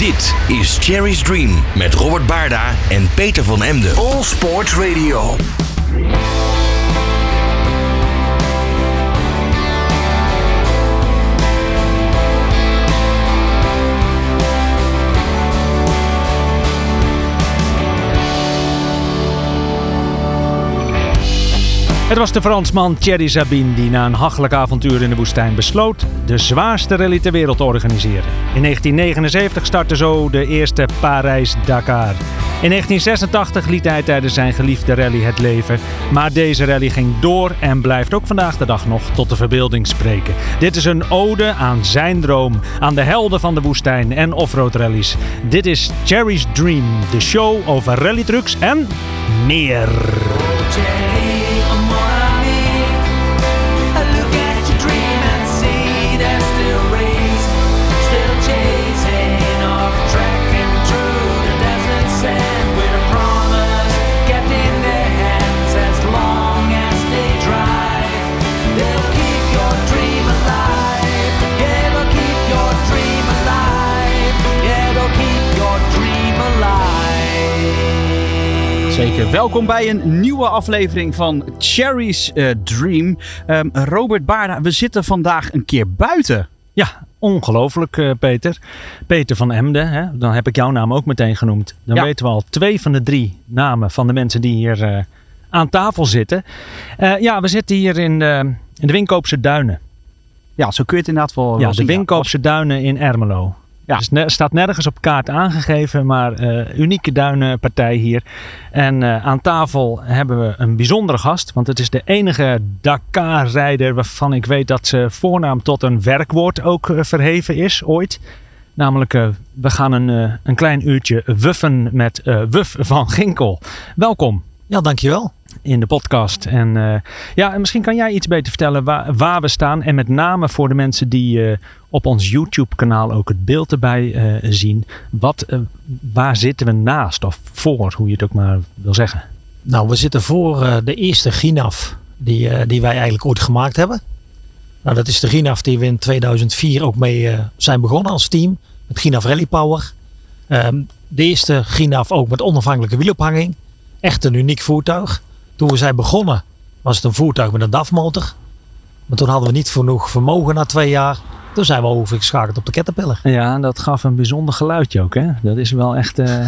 Dit is Cherry's Dream met Robert Baarda en Peter van Emden. All Sports Radio. Het was de Fransman Thierry Sabine die na een hachelijk avontuur in de woestijn besloot de zwaarste rally ter wereld te organiseren. In 1979 startte zo de eerste Parijs-Dakar. In 1986 liet hij tijdens zijn geliefde rally het leven. Maar deze rally ging door en blijft ook vandaag de dag nog tot de verbeelding spreken. Dit is een ode aan zijn droom, aan de helden van de woestijn en offroad rallies. Dit is Cherry's Dream, de show over rallytrucks en meer. Zeker. Welkom bij een nieuwe aflevering van Cherry's uh, Dream. Um, Robert Baarda, we zitten vandaag een keer buiten. Ja, ongelooflijk uh, Peter. Peter van Emden, hè? dan heb ik jouw naam ook meteen genoemd. Dan ja. weten we al twee van de drie namen van de mensen die hier uh, aan tafel zitten. ja, we zitten hier in de, in de Winkoopse Duinen. Ja, zo kun je het inderdaad wel Ja, de Winkoopse Duinen in Ermelo. Ja. Dus ne staat nergens op kaart aangegeven, maar uh, unieke duinenpartij hier. En uh, aan tafel hebben we een bijzondere gast, want het is de enige Dakar-rijder waarvan ik weet dat ze voornaam tot een werkwoord ook uh, verheven is, ooit. Namelijk, we gaan een, een klein uurtje wuffen met Wuf van Ginkel. Welkom. Ja, dankjewel in de podcast. En uh, ja, misschien kan jij iets beter vertellen waar, we staan. En met name voor de mensen die uh, op ons YouTube-kanaal ook het beeld erbij uh, zien. Wat, waar zitten we naast of voor, hoe je het ook maar wil zeggen? Nou, we zitten voor de eerste Ginaf die, die wij eigenlijk ooit gemaakt hebben. Nou, dat is de Ginaf die we in 2004 ook mee zijn begonnen als team. Met Ginaf Rally Power. Um, de eerste Ginaf ook met onafhankelijke wielophanging. Echt een uniek voertuig. Toen we zijn begonnen was het een voertuig met een DAF-motor. Maar toen hadden we niet genoeg vermogen na twee jaar. Toen zijn we overgeschakeld op de Caterpillar. Ja, dat gaf een bijzonder geluidje ook. Hè? Dat is wel echt... Uh...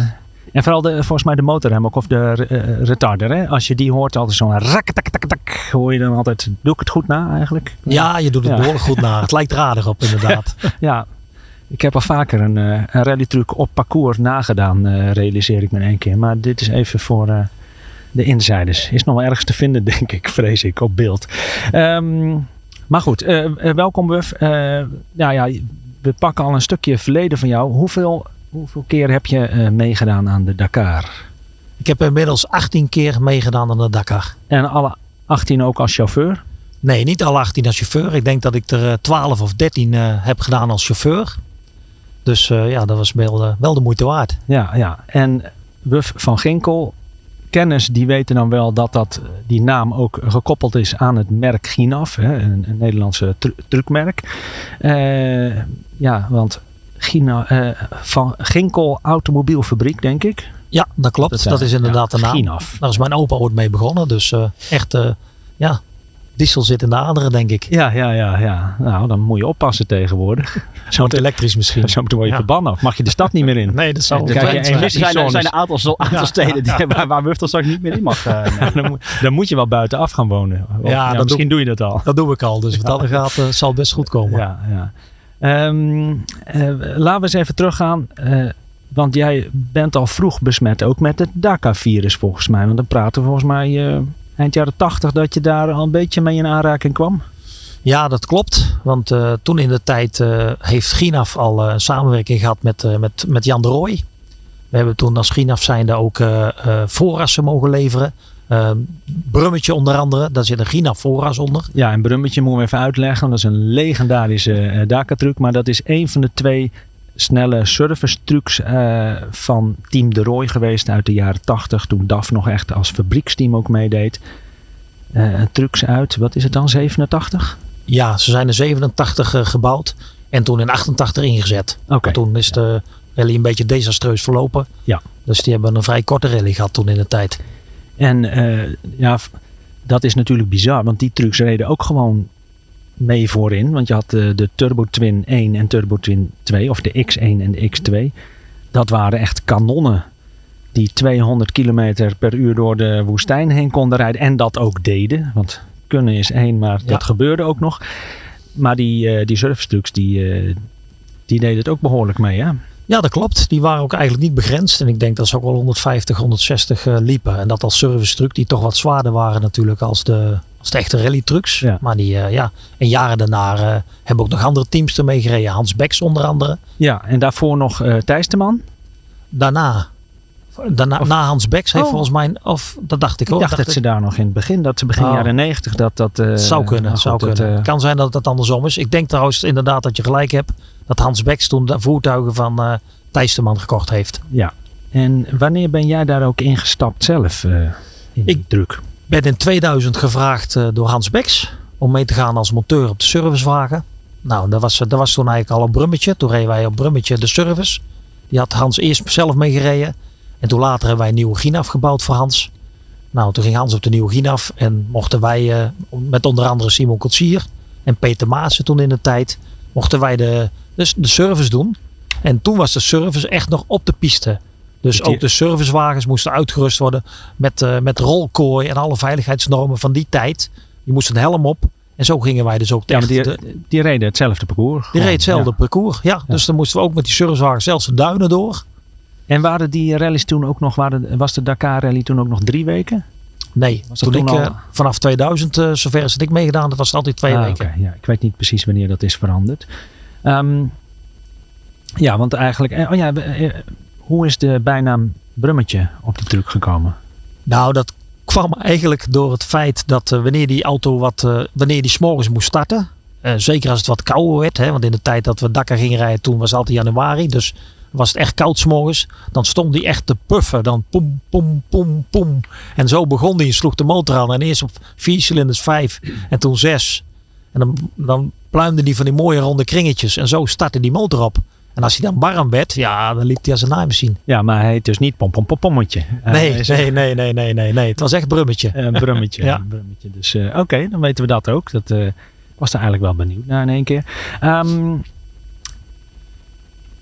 En vooral de, volgens mij de motorrem ook, of de uh, retarder. Hè? Als je die hoort, altijd zo'n tak hoor je dan altijd. Doe ik het goed na eigenlijk? Ja, je doet het behoorlijk goed na. Het lijkt er aardig op inderdaad. ja, ik heb al vaker een, uh, een rallytruc op parcours nagedaan, realiseer ik me in één keer. Maar dit is even voor de insiders. Is nog wel ergens te vinden, denk ik, vrees ik, op beeld. Um, maar goed, uh, welkom Wuf. Uh, nou ja, we pakken al een stukje verleden van jou. Hoeveel, hoeveel keer heb je uh, meegedaan aan de Dakar? Ik heb inmiddels 18 keer meegedaan aan de Dakar. En alle 18 ook als chauffeur? Nee, niet alle 18 als chauffeur. Ik denk dat ik er 12 of 13 heb gedaan als chauffeur. Dus ja, dat was wel, wel de moeite waard. Ja, ja. En Wuf van Ginkel, kenners die weten dan wel dat, dat die naam ook gekoppeld is aan het merk Ginaf, hè, een, een Nederlandse tru truckmerk. Uh, ja, want Gina, uh, van Ginkel Automobielfabriek, denk ik. Ja, dat klopt. Dat, dat is inderdaad ja, de naam. Ginaf. Daar is mijn opa ooit mee begonnen. Dus echt, ja, diesel zit in de aderen, denk ik. Ja, ja, ja, ja. Nou, dan moet je oppassen tegenwoordig. Zo elektrisch misschien. Zo word je ja. verbannen. Of mag je de stad niet meer in? Nee, dat zal niet. Er zijn, er zijn een aantal, aantal ja. steden die, waar, waar Wuftel straks niet meer in mag. Uh, dan, moet, dan, moet je wel buiten af gaan wonen. Of, ja, misschien doe, doe, je dat al. Dat doe ik al. Dus wat dat gaat, uh, zal best goed komen. Ja, ja. Um, uh, laten we eens even teruggaan. want jij bent al vroeg besmet. Ook met het DACA-virus volgens mij. Want dan praten we volgens mij eind jaren tachtig dat je daar al een beetje mee in aanraking kwam? Ja, dat klopt. Want uh, toen in de tijd uh, heeft Ginaf al uh, een samenwerking gehad met, met, met Jan de Rooij. We hebben toen als Ginaf zijnde ook voorrassen mogen leveren. Brummetje onder andere, daar zit een Ginaf voorras onder. Ja, en Brummetje moeten we even uitleggen. Dat is een legendarische Dakar-truc. Maar dat is een van de twee snelle service trucs uh, van Team De Roy geweest uit de jaren 80. Toen DAF nog echt als fabrieksteam ook meedeed. Uh, trucs uit, wat is het dan, 87? Ja, ze zijn in 87 uh, gebouwd en toen in 88 ingezet. Okay. Toen is de rally een beetje desastreus verlopen. Ja. Dus die hebben een vrij korte rally gehad toen in de tijd. En eh, ja, dat is natuurlijk bizar, want die trucks reden ook gewoon mee voorin. Want je had eh, de Turbo Twin 1 en Turbo Twin 2, of de X1 en de X2. Dat waren echt kanonnen die 200 kilometer per uur door de woestijn heen konden rijden. En dat ook deden, want kunnen is één, maar Ja. dat gebeurde ook nog. Maar die, eh die surfstuks, die, eh, die deden het ook behoorlijk mee, ja. Ja, dat klopt. Die waren ook eigenlijk niet begrensd. En ik denk dat ze ook wel 150, 160 eh, liepen. En dat als service die toch wat zwaarder waren natuurlijk als de, als de echte rally trucks. Ja. Maar die, eh, ja. En jaren daarna eh, hebben ook nog andere teams ermee gereden. Hans Becks onder andere. Ja, en daarvoor nog eh Thijs de Man. Daarna, daarna Of- na Hans Becks heeft Oh. volgens mij, of dat dacht ik Ik ook. dacht dat ik- ze daar nog in het begin, dat ze begin Oh. jaren 90, dat dat... Het zou kunnen, nou het zou dat, kunnen. Het kan zijn dat het andersom is. Ik denk trouwens inderdaad dat je gelijk hebt. Dat Hans Becks toen de voertuigen van eh Thijs de Man gekocht heeft. Ja. En wanneer ben jij daar ook ingestapt zelf? in die Ik- druk. Ben in 2000 gevraagd eh, door Hans Becks om mee te gaan als monteur op de servicewagen. Nou, dat was, dat was toen eigenlijk al op Brummetje. Toen reden wij op Brummetje de service. Die had Hans eerst zelf mee gereden. En toen later hebben wij een nieuwe Ginaf gebouwd voor Hans. Nou, toen ging Hans op de nieuwe Ginaf. En mochten wij eh, met onder andere Simon Kotsier en Peter Maassen toen in de tijd. Mochten wij de, dus de service doen. En toen was de service echt nog op de piste. Dus die- ook de servicewagens moesten uitgerust worden met, eh, met rolkooi en alle veiligheidsnormen van die tijd. Die moesten een helm op. En zo gingen wij dus ook Ja, maar echt die, die reden hetzelfde parcours. die reed hetzelfde ja. parcours. Ja, dus dan moesten we ook met die servicewagens zelfs de duinen door. En waren die rallies toen ook nog, waren, was de Dakar rally toen ook nog drie weken? Nee, Was toen ik al- eh, vanaf 2000, eh, zover is het ik meegedaan, dat was het altijd twee Ah, weken. ja, ik weet niet precies wanneer dat is veranderd. Ehm, ja, want eigenlijk, oh ja, hoe is de bijnaam Brummetje op de truc gekomen? Nou, dat kwam eigenlijk door het feit dat eh, wanneer die auto wat, eh, wanneer die s'morgens moest starten, eh, zeker als het wat kouder werd, hè, want in de tijd dat we Dakar gingen rijden, toen was het altijd januari, dus was het echt koud s'morgens, dan stond die echt te puffen, dan poem, poem, poem, poem. En zo begon die sloeg de motor aan. En eerst op vier cilinders vijf en toen zes. En dan, dan pluimde die van die mooie ronde kringetjes en zo startte die motor op. En als hij dan warm werd, ja, dan liep hij als een naaimachine. Ja, maar hij heet dus niet Pom Pom Pom Pommetje. Eh, Nee, nee, nee, nee, nee, nee, nee. Het was echt brummetje. Een brummetje. Ja. een brummetje. Dus eh, oké, dan weten we dat ook. Dat eh, was er eigenlijk wel benieuwd naar in één keer. Ehm,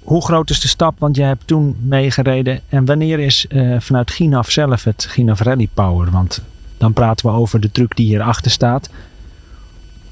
hoe groot is de stap? Want jij hebt toen meegereden. En wanneer is eh, vanuit Ginaf zelf het Ginaf Rally Power? Want dan praten we over de truck die hierachter staat.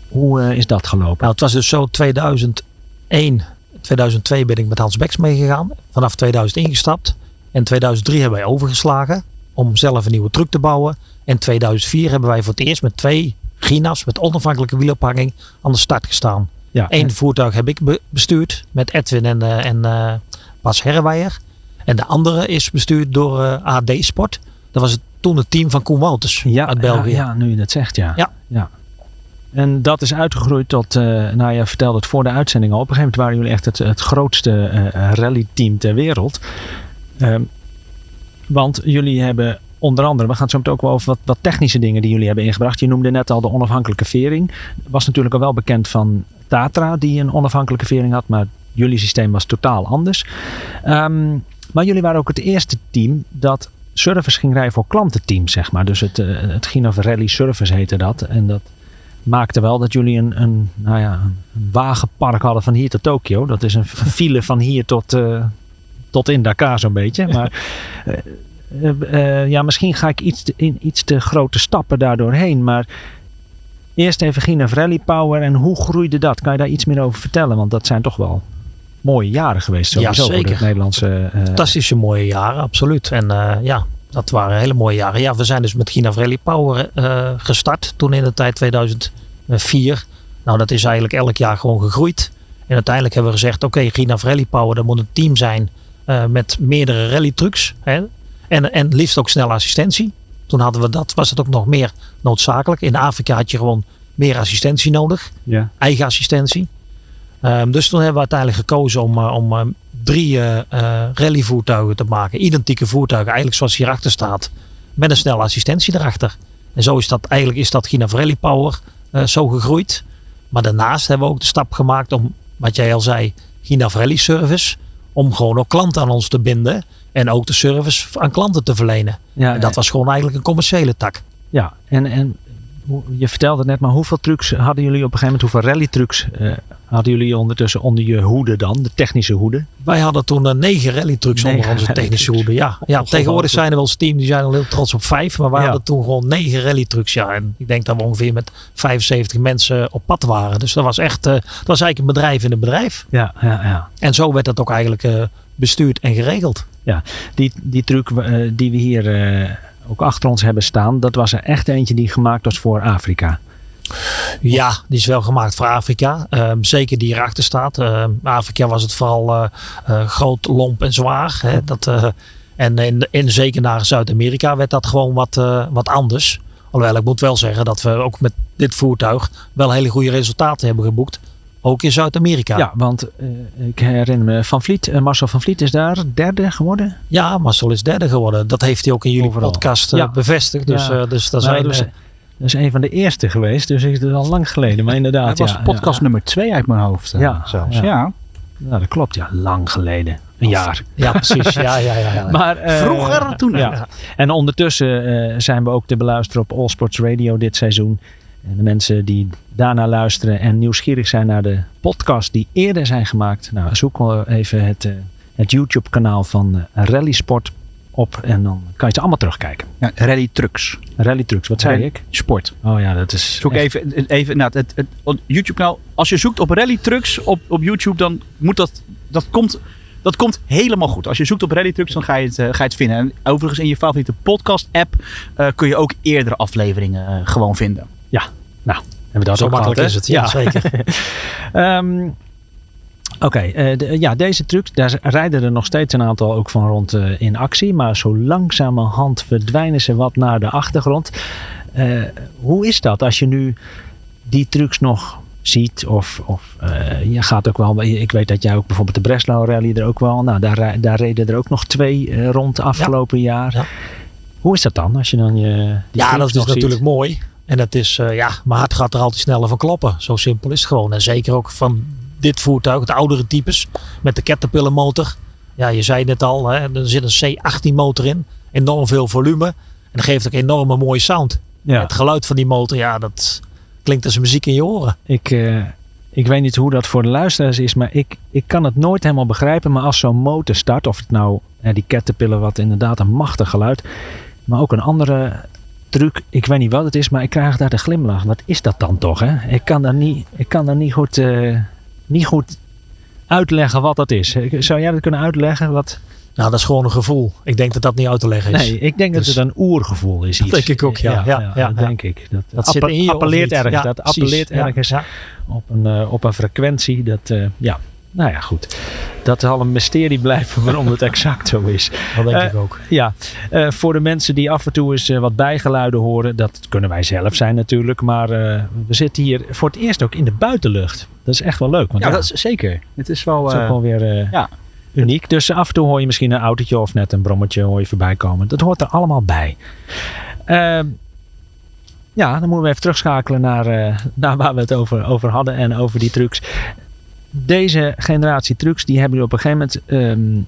Hoe eh, is dat gelopen? Nou, het was dus zo 2001, 2002 ben ik met Hans Beks meegegaan. Vanaf 2000 ingestapt. En 2003 hebben wij overgeslagen om zelf een nieuwe truck te bouwen. En 2004 hebben wij voor het eerst met twee Gina's met onafhankelijke wielophanging aan de start gestaan. ja, Eén voertuig heb ik be- bestuurd met Edwin en, eh, en eh, Bas Herrewijer. En de andere is bestuurd door eh, AD Sport. Dat was het, toen het team van Koen Wouters ja, uit België. Ja, ja, nu je dat zegt, ja. Ja. En dat is uitgegroeid tot, eh nou je vertelde het voor de uitzending al. Op een gegeven moment waren jullie echt het, grootste eh rallyteam ter wereld. Ehm, want jullie hebben onder andere, we gaan zo meteen ook wel over wat, wat technische dingen die jullie hebben ingebracht. Je noemde net al de onafhankelijke vering. Was natuurlijk al wel bekend van Tatra die een onafhankelijke vering had. Maar jullie systeem was totaal anders. Ehm, maar jullie waren ook het eerste team dat service ging rijden voor klantenteams, zeg maar. Dus het, eh, het Rally Service heette dat. En dat maakte wel dat jullie een, een, nou ja, een wagenpark hadden van hier tot Tokio. Dat is een file van hier tot, eh, tot in Dakar zo'n beetje. Maar eh, eh, ja, misschien ga ik iets te, in iets te grote stappen daardoor heen. Maar eerst even Ginov Rally Power en hoe groeide dat? Kan je daar iets meer over vertellen? Want dat zijn toch wel mooie jaren geweest sowieso voor zeker. het Nederlandse... Fantastische mooie jaren, absoluut. En ja, dat waren hele mooie jaren. Ja, we zijn dus met Gina Rally Power eh, gestart toen in de tijd 2004. Nou, dat is eigenlijk elk jaar gewoon gegroeid. En uiteindelijk hebben we gezegd, oké, Gina Rally Power, dat moet een team zijn eh, met meerdere rally trucks. Hè? En, en liefst ook snelle assistentie. Toen hadden we dat, was het ook nog meer noodzakelijk. In Afrika had je gewoon meer assistentie nodig ja. eigen assistentie. Ehm, dus toen hebben we uiteindelijk gekozen om, eh, om eh, drie eh, rallyvoertuigen te maken. Identieke voertuigen, eigenlijk zoals hierachter staat. Met een snelle assistentie erachter. En zo is dat eigenlijk is dat Gina Rally Power zo gegroeid. Maar daarnaast hebben we ook de stap gemaakt om, wat jij al zei, Gina Rally Service. Om gewoon ook klanten aan ons te binden. En ook de service aan klanten te verlenen. Ja, en dat was gewoon eigenlijk een commerciële tak. Ja, en, en je vertelde net, maar hoeveel trucks hadden jullie op een gegeven moment? Hoeveel rallytrucks eh hadden jullie ondertussen onder je hoede dan? De technische hoede? Wij hadden toen eh, negen rallytrucks onder Negen onze technische hoede. Ja, ja tegenwoordig zijn er wel eens team die zijn al heel trots op vijf. Maar wij Ja. hadden toen gewoon negen rallytrucks. Ja, en ik denk dat we ongeveer met 75 mensen op pad waren. Dus dat was echt, eh, dat was eigenlijk een bedrijf in een bedrijf. Ja, ja, ja. En zo werd dat ook eigenlijk eh, bestuurd en geregeld. Die, die truc eh, die we hier eh, ook achter ons hebben staan, dat was er echt eentje die gemaakt was voor Afrika. Ja, die is wel gemaakt voor Afrika. Ehm, zeker die erachter staat. Ehm, Afrika was het vooral eh, eh, groot, lomp en zwaar. Hè? Dat, eh, en in, in, zeker naar Zuid-Amerika werd dat gewoon wat, wat anders. Alhoewel, ik moet wel zeggen dat we ook met dit voertuig wel hele goede resultaten hebben geboekt. Ook in Zuid-Amerika. Ja, want eh, ik herinner me Van Vliet, Marcel van Vliet is daar derde geworden. Ja, Marcel is derde geworden. Dat heeft hij ook in jullie Overal. podcast Ja. bevestigd. Dus, Ja. dus dat Nou, zijn eh, dat is een van de eerste geweest, dus het is al lang geleden. Maar inderdaad, Dat was ja, podcast ja, nummer twee uit mijn hoofd eh, Ja, zelfs. ja. Ja. Ja, dat klopt, ja, lang geleden. Een jaar. Ja, precies. Ja, ja, ja. Maar, eh, Vroeger, toen. Ja. En ondertussen eh, zijn we ook te beluisteren op All Sports Radio dit seizoen. En de mensen die daarna luisteren en nieuwsgierig zijn naar de podcast die eerder zijn gemaakt. Nou, zoek even het, het YouTube kanaal van Rally Sport op en dan kan je ze allemaal terugkijken. Ja, rally trucks. Rally Trucks, wat zei Rally ik? Sport. Oh ja, dat is Zoek echt- even, even nou, het, het, het YouTube kanaal. Als je zoekt op rally trucks op, op YouTube, dan moet dat, dat komt, dat komt helemaal goed. Als je zoekt op rally trucks, dan ga je het, eh, ga je het vinden. En overigens in je favoriete podcast app eh, kun je ook eerdere afleveringen eh, gewoon vinden. Hebben we dat Zo ook makkelijk gehad, is het. Ja, zeker. Ehm, Oké, eh, de- ja, deze trucs, daar rijden er nog steeds een aantal ook van rond eh, in actie. Maar zo langzamerhand verdwijnen ze wat naar de achtergrond. Eh, hoe is dat als je nu die trucs nog ziet? Of, of je gaat ook wel, ik weet dat jij ook bijvoorbeeld de Breslau Rally er ook wel, nou daar, daar reden er ook nog twee rond afgelopen jaar. Ja. Hoe is dat dan als je dan je. die Ja, dat is ziet? natuurlijk mooi. En dat is, ja, mijn hart gaat er altijd sneller van kloppen. Zo simpel is het gewoon. En zeker ook van dit voertuig, de oudere types, met de Caterpillar motor. Ja, je zei het al, hè, er zit een C18 motor in. Enorm veel volume. En dat geeft ook enorme mooie sound. Ja. Het geluid van die motor, ja, dat klinkt als muziek in je oren. Ik, eh, ik weet niet hoe dat voor de luisteraars is, maar ik, ik kan het nooit helemaal begrijpen. Maar als zo'n motor start, of het nou die Caterpillar, wat inderdaad een machtig geluid, maar ook een andere truc, ik weet niet wat het is, maar ik krijg daar de glimlach. Wat is dat dan toch? Hè? Ik kan daar niet, ik kan daar niet goed, eh, niet goed uitleggen wat dat is. Zou jij dat kunnen uitleggen? Wat? Nou, dat is gewoon een gevoel. Ik denk dat dat niet uit te leggen is. Nee, ik denk Dus- dat het een oergevoel is. Dat iets. denk ik ook, ja. Ja, ja, dat ja. denk ik. Dat, Dat appelleert ergens. Ja, dat appelleert ergens op een, eh, op een frequentie. Dat, eh, ja, nou ja, goed. Dat zal een mysterie blijven waarom het exact zo is. Dat denk Eh, ik ook. Ja, eh, voor de mensen die af en toe eens eh, wat bijgeluiden horen, dat kunnen wij zelf zijn natuurlijk. Maar we zitten hier voor het eerst ook in de buitenlucht. Dat is echt wel leuk. Want Ja, ja, dat is zeker. Het is wel... dat is ook eh, wel weer ja. uniek. Dus af en toe hoor je misschien een autootje of net een brommetje hoor je voorbij komen. Dat hoort er allemaal bij. Ehm, ja, dan moeten we even terugschakelen naar, naar waar we het over, over hadden en over die trucs. Deze generatie trucs, die hebben jullie op een gegeven moment... ehm,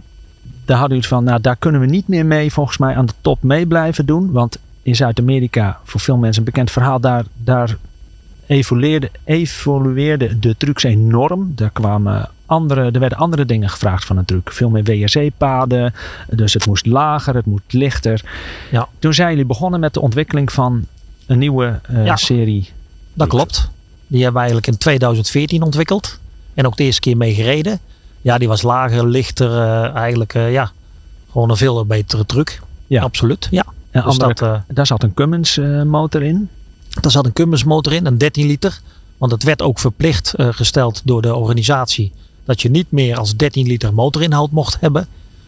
daar hadden jullie van, nou daar kunnen we niet meer mee volgens mij aan de top mee blijven doen. Want in Zuid-Amerika, voor veel mensen een bekend verhaal, daar, daar evolueerde, evolueerde de trucs enorm. Daar kwamen andere, er werden andere dingen gevraagd van een truc. Veel meer WRC-paden, dus het moest lager, het moet lichter. Ja. Toen zijn jullie begonnen met de ontwikkeling van een nieuwe eh, Ja. serie. Dat klopt. Die hebben we eigenlijk in 2014 ontwikkeld. En ook de eerste keer mee gereden. Ja, die was lager, lichter. eh, eigenlijk eh, ja, gewoon een veel betere truc. Ja. Absoluut. Ja. Een Dus andere, dat, eh, daar zat een Cummins motor in. Daar zat een Cummins motor in, een 13 liter. Want het werd ook verplicht gesteld door de organisatie. Dat je niet meer als 13 liter motorinhoud mocht hebben.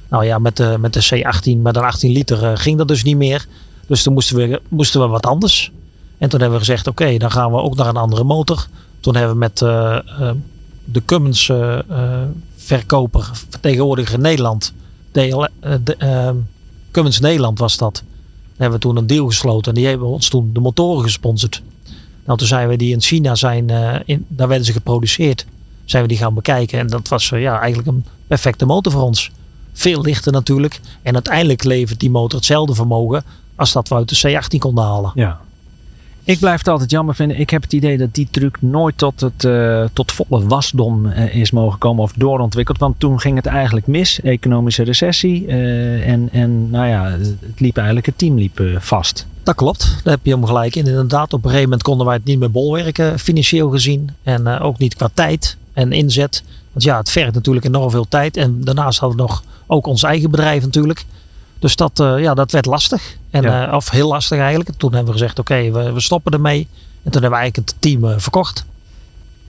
Nou ja, met de, met de C18, met een 18 liter ging dat dus niet meer. Dus toen moesten we, moesten we wat anders. En toen hebben we gezegd, oké, dan gaan we ook naar een andere motor. Toen hebben we met de Cummins eh, eh, verkoper, vertegenwoordiger Nederland. DL, eh, Cummins Nederland was dat. Daar hebben we toen een deal gesloten. En die hebben ons toen de motoren gesponsord. Nou, toen zijn we die in China zijn, daar werden ze geproduceerd. Zijn we die gaan bekijken. En dat was ja, eigenlijk een perfecte motor voor ons. Veel lichter natuurlijk. En uiteindelijk levert die motor hetzelfde vermogen als dat we uit de C18 konden halen. Ja. Ik blijf het altijd jammer vinden. Ik heb het idee dat die truc nooit tot, het, uh, tot volle wasdom uh, is mogen komen of doorontwikkeld. Want toen ging het eigenlijk mis. Economische recessie. Uh, en, en nou ja, het liep eigenlijk, het team liep vast. Dat klopt, daar heb je hem gelijk in. Inderdaad, op een gegeven moment konden wij het niet meer bolwerken, financieel gezien. En ook niet qua tijd en inzet. Want ja, het vergt natuurlijk enorm veel tijd. En daarnaast hadden we nog ook ons eigen bedrijf natuurlijk. Dus dat, uh, ja, dat werd lastig. En, ja. uh, of heel lastig eigenlijk. Toen hebben we gezegd, oké, okay, we, we, stoppen ermee. En toen hebben we eigenlijk het team uh, verkocht.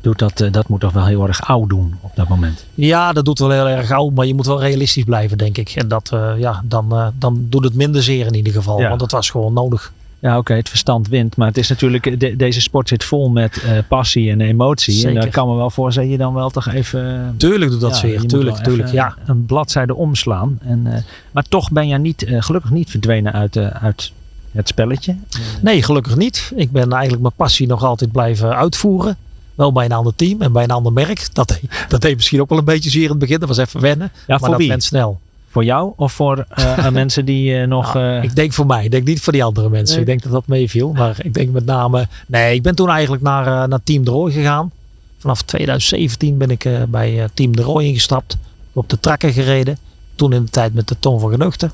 Doet dat, dat moet toch wel heel erg oud doen op dat moment? Ja, dat doet wel heel erg oud. Maar je moet wel realistisch blijven, denk ik. En dat, ja, dan, dan doet het minder zeer in ieder geval. Ja. Want dat was gewoon nodig. Ja, oké, okay, het verstand wint. Maar het is natuurlijk, de, deze sport zit vol met uh, passie en emotie. Zeker. En daar kan me wel voor dat je dan wel toch even. Tuurlijk doet dat ja, zeer. Tuurlijk, tuurlijk. Ja. Een bladzijde omslaan. En, uh, maar toch ben je niet, uh, gelukkig niet verdwenen uit, uit het spelletje. Nee, gelukkig niet. Ik ben eigenlijk mijn passie nog altijd blijven uitvoeren. Wel bij een ander team en bij een ander merk. Dat, dat deed misschien ook wel een beetje zeer in het begin. Dat was even wennen. Ja, maar voor dat wie? went snel. Voor jou of voor uh, mensen die uh, nog. Nou, Uh... ik denk voor mij. Ik denk niet voor die andere mensen. Nee. Ik denk dat dat meeviel. Maar ik denk met name. Nee, ik ben toen eigenlijk naar, naar Team de Roy gegaan. Vanaf 2017 ben ik bij Team de Roy ingestapt. Op de trakker gereden. Toen in de tijd met de Ton van Genuchten.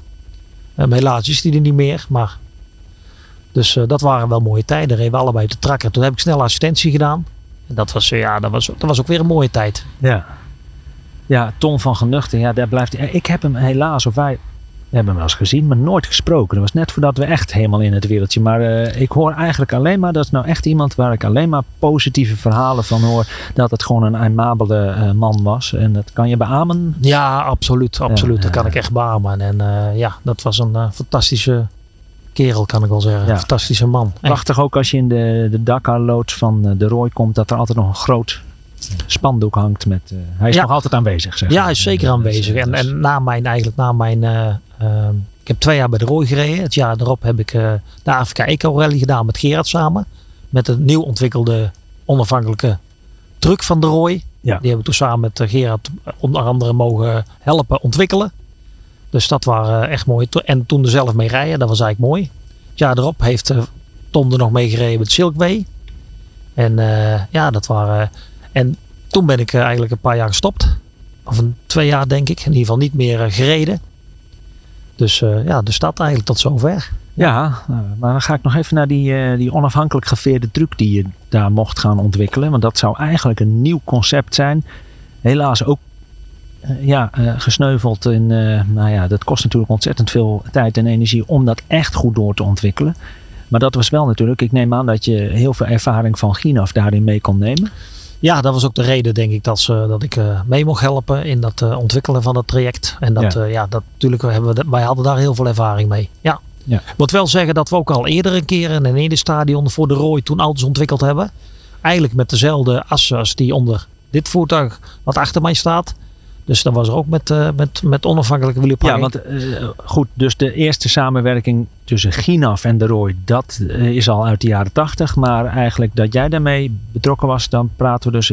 Helaas is die er niet meer. Maar. Dus dat waren wel mooie tijden. Reden we allebei de trakker. Toen heb ik snel assistentie gedaan. En dat was, ja, dat was, dat was ook weer een mooie tijd. Ja. Ja, Ton van Genuchten, ja, daar blijft. Ik heb hem helaas, of wij hebben hem wel eens gezien, maar nooit gesproken. Dat was net voordat we echt helemaal in het wereldje. Maar uh, ik hoor eigenlijk alleen maar, dat is nou echt iemand waar ik alleen maar positieve verhalen van hoor. Dat het gewoon een aimabele uh, man was. En dat kan je beamen? Ja, absoluut. absoluut. Dat kan ik echt beamen. En uh, ja, dat was een fantastische kerel, kan ik wel zeggen. Ja. Fantastische man. Prachtig ook als je in de, de Dakar-loods van de Roy komt, dat er altijd nog een groot spandoek hangt met. Uh, hij is ja. nog altijd aanwezig. Zeg ja, hij is zeker aanwezig. En, en na mijn, eigenlijk na mijn. Uh, uh, ik heb twee jaar bij de Rooi gereden. Het jaar erop heb ik de Afrika Eco Rally gedaan met Gerard samen. Met een nieuw ontwikkelde onafhankelijke truck van de Rooi. Ja. Die hebben we toen samen met Gerard onder andere mogen helpen ontwikkelen. Dus dat waren echt mooi. En toen er zelf mee rijden, dat was eigenlijk mooi. Het jaar erop heeft Tom er nog mee gereden met Silkway. En ja, dat waren en toen ben ik eigenlijk een paar jaar gestopt. Of een twee jaar denk ik. In ieder geval niet meer uh, gereden. Dus uh, ja, dus dat eigenlijk tot zover. Ja, maar dan ga ik nog even naar die, die onafhankelijk geveerde truc die je daar mocht gaan ontwikkelen. Want dat zou eigenlijk een nieuw concept zijn. Helaas ook ja, gesneuveld in, nou ja, dat kost natuurlijk ontzettend veel tijd en energie om dat echt goed door te ontwikkelen. Maar dat was wel natuurlijk, ik neem aan dat je heel veel ervaring van Ginaf daarin mee kon nemen. Ja, dat was ook de reden, denk ik, dat, ze, dat ik uh, mee mocht helpen in dat uh, ontwikkelen van het traject. En dat, ja, uh, ja dat natuurlijk, hebben we, wij hadden daar heel veel ervaring mee. Ja. ja. Ik moet wel zeggen dat we ook al eerder een keer in een eerder stadion voor de Rooi toen auto's ontwikkeld hebben. Eigenlijk met dezelfde assen als die onder dit voertuig wat achter mij staat. Dus dat was er ook met, uh, met, met onafhankelijke. Ja, want uh, goed, dus de eerste samenwerking tussen Ginaf en de Roy, dat uh, is al uit de jaren tachtig. Maar eigenlijk dat jij daarmee betrokken was, dan praten we dus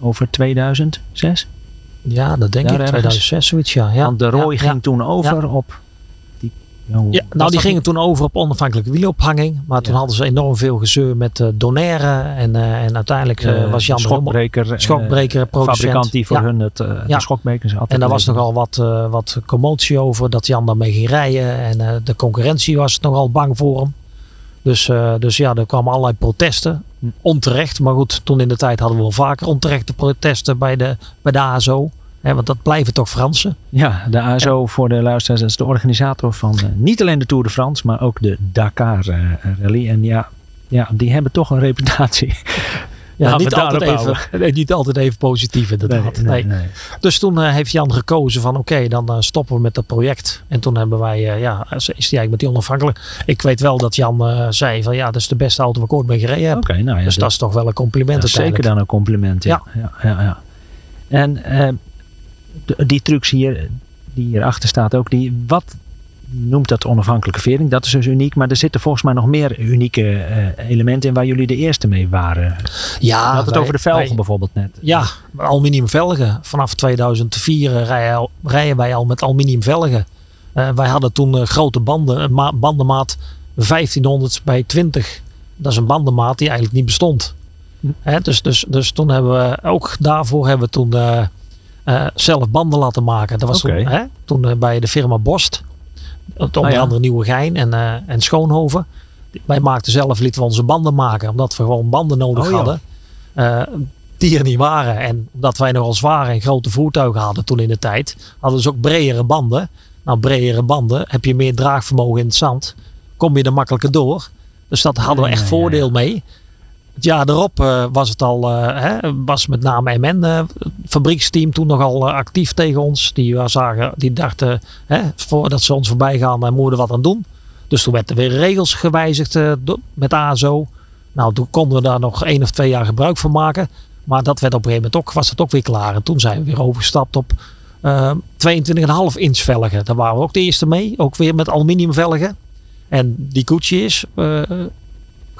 over 2006? Ja, dat denk Daar ik. 2006 zoiets, ja. ja. Want de Roy ja, ging ja, toen over op... Die, ja, nou, die gingen toen over op onafhankelijke wielophanging. Maar toen hadden ze enorm veel gezeur met uh, Donaire. En, uh, en uiteindelijk uh, was Jan schokbreker, schokbreker producent. fabrikant die voor hun het, de schokbrekers had. En daar was nogal wat, wat commotie over dat Jan daarmee ging rijden. En de concurrentie was nogal bang voor hem. Dus, dus ja, er kwamen allerlei protesten. Onterecht. Maar goed, toen in de tijd hadden we wel vaker onterechte protesten bij de, bij de ASO. He, want dat blijven toch Fransen. Ja, de ASO ja. voor de luisteraars is de organisator van uh, niet alleen de Tour de France, maar ook de Dakar uh, Rally. En ja, ja, die hebben toch een reputatie. Ja, niet altijd, even, niet altijd even positief inderdaad. Nee, nee, nee. Dus toen uh, heeft Jan gekozen van oké, okay, dan uh, stoppen we met dat project. En toen hebben wij, uh, ja, is die eigenlijk met die onafhankelijk. Ik weet wel dat Jan zei van ja, dat is de beste auto waar ik ooit mee gereden heb. Okay, nou ja, dus dat, dat is toch wel een compliment ja, Zeker dan een compliment, ja. ja. ja, ja en die trucs hier, die hierachter staat ook, die, wat noemt dat onafhankelijke vering. Dat is dus uniek. Maar er zitten volgens mij nog meer unieke eh, elementen in waar jullie de eerste mee waren. Ja, Je had het wij- over de velgen wij- bijvoorbeeld net. Ja, aluminium velgen. Vanaf 2004 rijden, al- rijden wij al met aluminium velgen. Eh, wij hadden toen eh, grote banden, een ma- bandenmaat 1500 bij 20. Dat is een bandenmaat die eigenlijk niet bestond. Hm. Hè, dus, dus, dus toen hebben we ook daarvoor hebben we toen eh, zelf banden laten maken. Dat was toen, hè, toen eh, bij de firma Borst. Onder Ah, ja. andere Nieuwegein en, eh, en Schoonhoven. Wij maakten zelf, lieten we onze banden maken. Omdat we gewoon banden nodig Oh, ja. hadden. eh, die er niet waren. En omdat wij nogal zware en grote voertuigen hadden toen in de tijd, hadden ze ook bredere banden. Nou, bredere banden heb je meer draagvermogen in het zand. Kom je er makkelijker door. Dus dat hadden we echt Ja, ja, ja. voordeel mee. Het jaar erop eh, was het al, eh, hè, was met name MN, eh, toen nogal actief tegen ons. Die, zagen, die dachten, hè, voordat ze ons voorbij gaan, moeten we wat aan doen. Dus toen werden er weer regels gewijzigd met ASO. Nou, toen konden we daar nog één of twee jaar gebruik van maken. Maar dat werd op een gegeven moment ook, was het ook weer klaar. En toen zijn we weer overgestapt op eh 22,5 inch velgen. Daar waren we ook de eerste mee. Ook weer met aluminium velgen. En die eh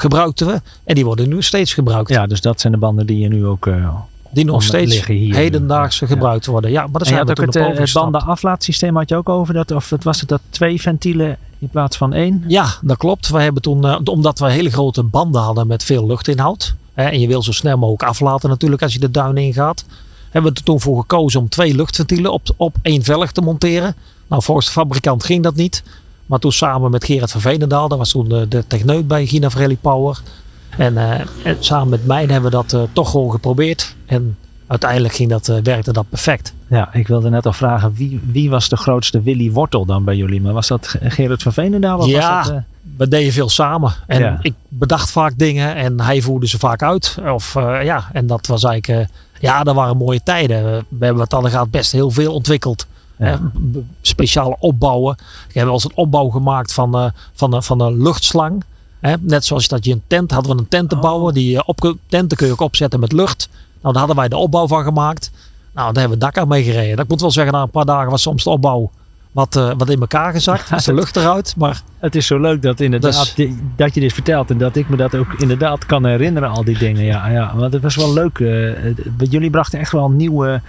gebruikten we. En die worden nu steeds gebruikt. Ja, dus dat zijn de banden die je nu ook... eh, die nog steeds liggen hier. hedendaagse Ja. gebruikt worden. Ja, maar je zijn ook het, eh, het bandenaflaatsysteem had je ook over. Dat, of het was het dat twee ventielen in plaats van één? Ja, dat klopt. We hebben toen, eh, omdat we hele grote banden hadden met veel luchtinhoud. Hè, en je wil zo snel mogelijk aflaten natuurlijk als je de duin ingaat. Hebben we er toen voor gekozen om twee luchtventielen op, op één velg te monteren. Nou, volgens de fabrikant ging dat niet. Maar toen samen met Gerard van Veenendaal, dat was toen de, de techneut bij Gina Rally Power. En, eh, en samen met mij hebben we dat eh, toch gewoon geprobeerd. En uiteindelijk ging dat, eh, werkte dat perfect. Ja, ik wilde net al vragen, wie, wie was de grootste Willy Wortel dan bij jullie? Maar was dat Ge- Gerard van Veenendaal? Of Ja. Was dat, we deden veel samen. En Ja. ik bedacht vaak dingen en hij voerde ze vaak uit. Of ja, en dat was eigenlijk, ja, dat waren mooie tijden. We hebben wat dan gaat best heel veel ontwikkeld. Ja. Eh, speciale opbouwen. Ik heb wel eens een opbouw gemaakt van, eh, van, een- van een luchtslang. Hè, net zoals dat je een tent hadden we een tent te Oh. bouwen. Die eh, op, tenten kun je ook opzetten met lucht. Nou, daar hadden wij de opbouw van gemaakt. Nou, daar hebben we dak aan mee gereden. Ik moet wel zeggen, na een paar dagen was soms de opbouw wat, wat in elkaar gezakt. Was de lucht eruit. Maar Het is zo leuk dat, inderdaad, Dus- dat je dit vertelt en dat ik me dat ook inderdaad kan herinneren, al die dingen. Ja, ja want het was wel leuk. jullie brachten echt wel nieuwe,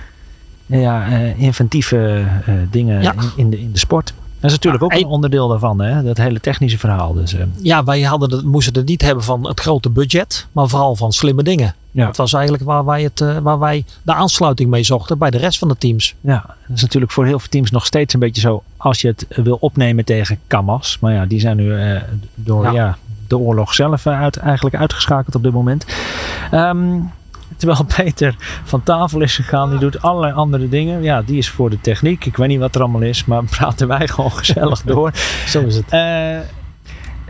ja, eh, inventieve eh, dingen Ja. in, in, de, in de sport. Dat is natuurlijk ook een onderdeel daarvan, hè? dat hele technische verhaal. Dus, eh, ja, wij hadden het, moesten het niet hebben van het grote budget, maar vooral van slimme dingen. Ja. Dat was eigenlijk waar wij, het, waar wij de aansluiting mee zochten bij de rest van de teams. ja, dat is natuurlijk voor heel veel teams nog steeds een beetje zo als je het wil opnemen tegen Kamas. Maar ja, die zijn nu door ja. Ja. de oorlog zelf uit, eigenlijk uitgeschakeld op dit moment. Ehm, terwijl Peter van tafel is gegaan, die doet allerlei andere dingen. Ja, die is voor de techniek. Ik weet niet wat er allemaal is, maar praten wij gewoon gezellig door. Zo is het. Eh,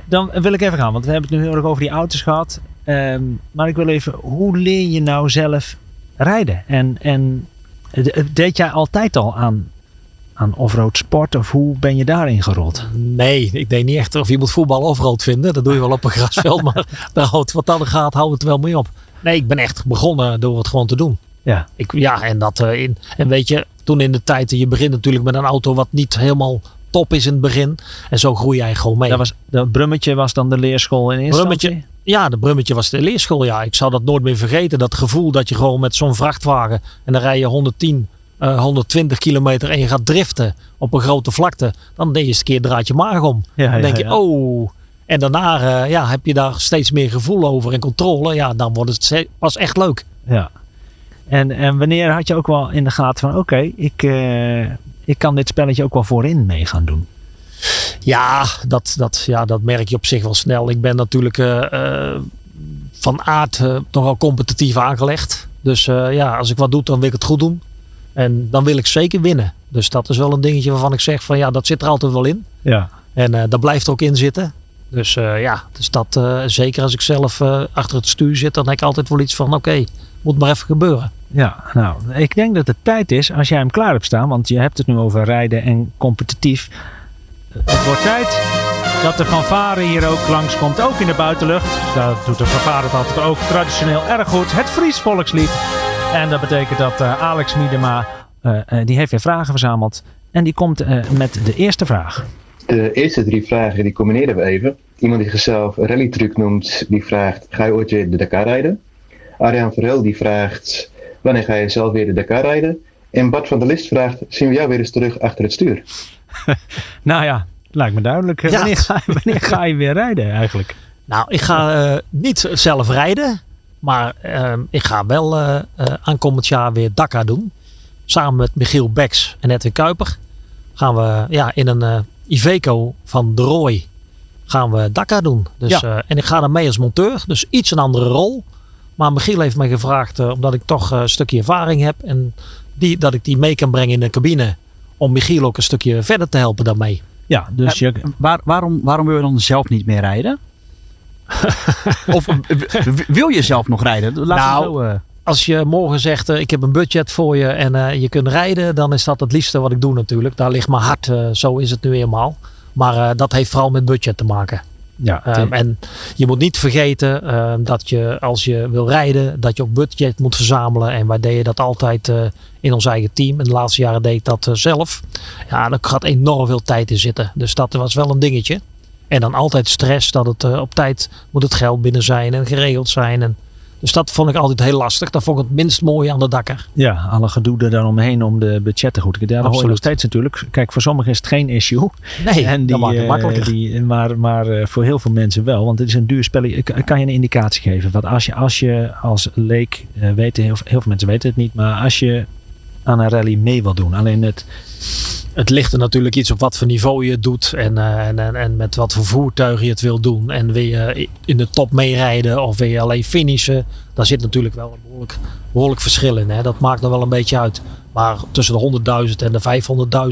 dan wil ik even gaan, want we hebben het nu heel erg over die auto's gehad. Ehm, maar ik wil even, hoe leer je nou zelf rijden? En, en eh, deed jij altijd al aan, aan offroad sport of hoe ben je daarin gerold? Nee, ik denk niet echt of je moet voetbal of rood vinden. Dat doe je wel op een grasveld, maar daar houdt, wat dan gaat, houdt het wel mee op. Nee, ik ben echt begonnen door het gewoon te doen. Ja, Ik, ja, en dat eh, in. En weet je, toen in de tijd, je begint natuurlijk met een auto wat niet helemaal top is in het begin. En zo groei jij gewoon mee. dat, was, dat brummetje was dan de leerschool in eerste Brummetje. Ja, de brummetje was de leerschool. Ja, ik zal dat nooit meer vergeten. Dat gevoel dat je gewoon met zo'n vrachtwagen en dan rij je 110, eh, 120 kilometer en je gaat driften op een grote vlakte. Dan de eerste keer draait je maag om. Ja, Dan denk je, ja. oh. En daarna eh, ja, heb je daar steeds meer gevoel over en controle. Ja, dan wordt het pas echt leuk. Ja. En, en wanneer had je ook wel in de gaten van oké, ik, eh, ik kan dit spelletje ook wel voorin mee gaan doen? Ja dat, dat, ja, dat merk je op zich wel snel. Ik ben natuurlijk eh, van aard nogal competitief aangelegd. Dus ja, als ik wat doe, dan wil ik het goed doen. En dan wil ik zeker winnen. Dus dat is wel een dingetje waarvan ik zeg van ja, dat zit er altijd wel in. Ja. En dat blijft er ook in zitten. Dus eh, ja, dus dat eh, zeker als ik zelf eh, achter het stuur zit, dan heb ik altijd wel iets van oké, moet maar even gebeuren. Ja, nou, ik denk dat het tijd is als jij hem klaar hebt staan, want je hebt het nu over rijden en competitief. Het wordt tijd dat de fanfare hier ook langskomt, ook in de buitenlucht. Daar doet de fanfare het altijd ook traditioneel erg goed. Het Fries volkslied. En dat betekent dat Alex Miedema, die heeft weer vragen verzameld. En die komt met de eerste vraag. De eerste drie vragen die combineren we even. Iemand die zichzelf een rallytruc noemt, die vraagt: Ga je ooit weer de Dakar rijden? Arjan Verhel die vraagt: Wanneer ga je zelf weer de Dakar rijden? En Bart van der List vraagt: Zien we jou weer eens terug achter het stuur? Nou ja, lijkt me duidelijk. Ja. Wanneer, ga, wanneer ga je weer rijden eigenlijk? Nou, ik ga eh, niet zelf rijden. Maar ehm, ik ga wel eh, eh, aankomend jaar weer Dakar doen. Samen met Michiel Beks en Edwin Kuiper. Gaan we ja, in een eh, Iveco van de Roy gaan we Dakar doen. Dus, Ja. eh, en ik ga dan mee als monteur. Dus iets een andere rol. Maar Michiel heeft mij gevraagd, eh, omdat ik toch eh, een stukje ervaring heb. En die, dat ik die mee kan brengen in de cabine. Om Michiel ook een stukje verder te helpen daarmee. Ja, dus je, Waar, waarom, waarom wil je dan zelf niet meer rijden? of wil je zelf nog rijden? Laat Nou, zo, eh, als je morgen zegt, eh, ik heb een budget voor je en eh, je kunt rijden, dan is dat het liefste wat ik doe natuurlijk. Daar ligt mijn hart, eh, zo is het nu eenmaal. Maar dat heeft vooral met budget te maken. ja, Ehm, en je moet niet vergeten ehm, dat je als je wil rijden, dat je ook budget moet verzamelen. En wij deden dat altijd in ons eigen team. En de laatste jaren deed ik dat zelf. Ja, daar gaat enorm veel tijd in zitten. Dus dat was wel een dingetje. En dan altijd stress dat het op tijd moet het geld binnen zijn en geregeld zijn. En, dus dat vond ik altijd heel lastig. Dat vond ik het minst mooie aan de dakker. ja, alle gedoe er dan omheen om de budgetten goed te krijgen. Daar hoor je nog Absoluut. steeds natuurlijk. Kijk, voor sommigen is het geen issue. Nee, en die, dat maakt het eh, makkelijker. die, maar maar eh, voor heel veel mensen wel. Want het is een duur spel. Ik kan je een indicatie geven. Want als je als, je als leek, eh, weten, heel, heel veel mensen weten het niet. Maar als je aan een rally mee wil doen. Alleen het, Het ligt er natuurlijk iets op wat voor niveau je het doet en, eh, en, en, en met wat voor voertuig je het wil doen. En wil je in de top meerijden of wil je alleen finishen? Daar zit natuurlijk wel een behoorlijk, behoorlijk verschil in. Hè? Dat maakt er wel een beetje uit. Maar tussen de 100.000 en de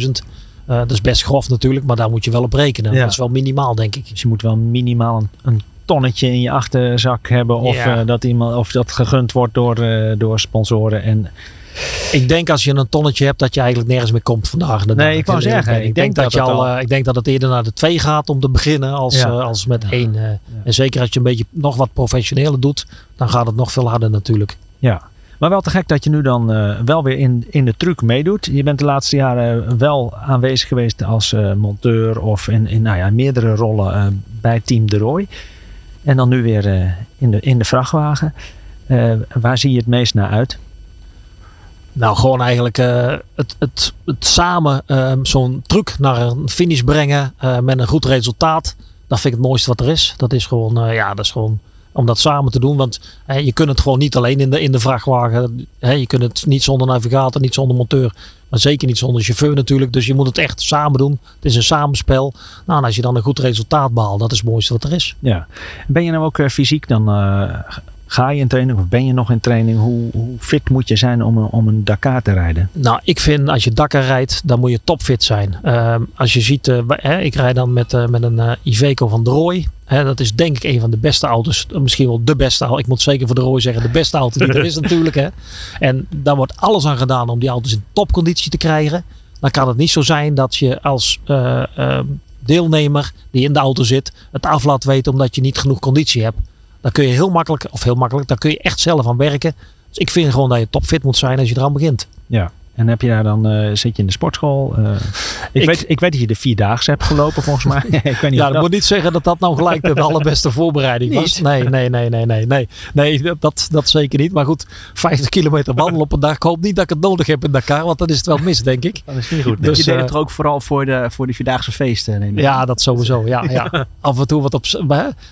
500.000, eh dat is best grof natuurlijk, maar daar moet je wel op rekenen. Ja. Dat is wel minimaal, denk ik. dus je moet wel minimaal een, een tonnetje in je achterzak hebben. Of, Ja. eh, dat, iemand, of dat gegund wordt door, door sponsoren. En Ik denk als je een tonnetje hebt dat je eigenlijk nergens meer komt vandaag. Nee, dag. ik wou zeggen, ik Ik denk denk dat, je dat al, al- eh, ik denk dat het eerder naar de twee gaat om te beginnen als, Ja. eh, als met één. eh. En zeker als je een beetje nog wat professioneler doet, dan gaat het nog veel harder natuurlijk. Ja, maar wel te gek dat je nu dan wel weer in, in de truc meedoet. Je bent de laatste jaren wel aanwezig geweest als monteur of in, in nou ja, meerdere rollen bij Team De Roy. En dan nu weer in, de, in de vrachtwagen. Waar zie je het meest naar uit? Nou, gewoon eigenlijk eh, het, het, het samen ehm, zo'n truc naar een finish brengen eh, met een goed resultaat. Dat vind ik het mooiste wat er is. Dat is gewoon, eh, ja, dat is gewoon om dat samen te doen. Want je kunt het gewoon niet alleen in de, in de vrachtwagen. Je kunt het niet zonder navigator, niet zonder monteur. Maar zeker niet zonder chauffeur natuurlijk. Dus je moet het echt samen doen. Het is een samenspel. Nou, en als je dan een goed resultaat behaalt, dat is het mooiste wat er is. Ja. Ben je nou ook fysiek dan... ga je in training of ben je nog in training? Hoe, hoe fit moet je zijn om, een- om een Dakar te rijden? Nou, ik vind als je Dakar rijdt, dan moet je topfit zijn. Ehm, als je ziet, eh, hè, ik rijd dan met, eh, met een eh, Iveco van de Roy. Hè, dat is denk ik een van de beste auto's. Misschien wel de beste auto. Ik moet zeker voor de Roy zeggen, de beste auto die er is natuurlijk. Hè. En daar wordt alles aan gedaan om die auto's in topconditie te krijgen. Dan kan het niet zo zijn dat je als eh, ehm, deelnemer die in de auto zit, het af laat weten omdat je niet genoeg conditie hebt. Dan kun je heel makkelijk, of heel makkelijk, daar kun je echt zelf aan werken. Dus ik vind gewoon dat je topfit moet zijn als je eraan begint. Ja. En heb je daar dan, eh, zit je in de sportschool? Eh, ik, Ik- weet, ik weet dat je de Vierdaagse hebt gelopen volgens mij. ik weet niet Ja, of dat dat- moet niet zeggen dat dat nou gelijk de allerbeste voorbereiding was. Nee, nee, nee, nee, nee, nee. Nee, dat- dat, zeker niet. Maar goed, 50 kilometer wandelen op een dag. Ik hoop niet dat ik het nodig heb in Dakar, want dan is het wel mis, denk ik. dat is niet goed. Dus, je deed eh, het er ook vooral voor, de, voor die Vierdaagse feesten. Neem. Ja, dat sowieso. Ja, ja. Af en toe wat, op,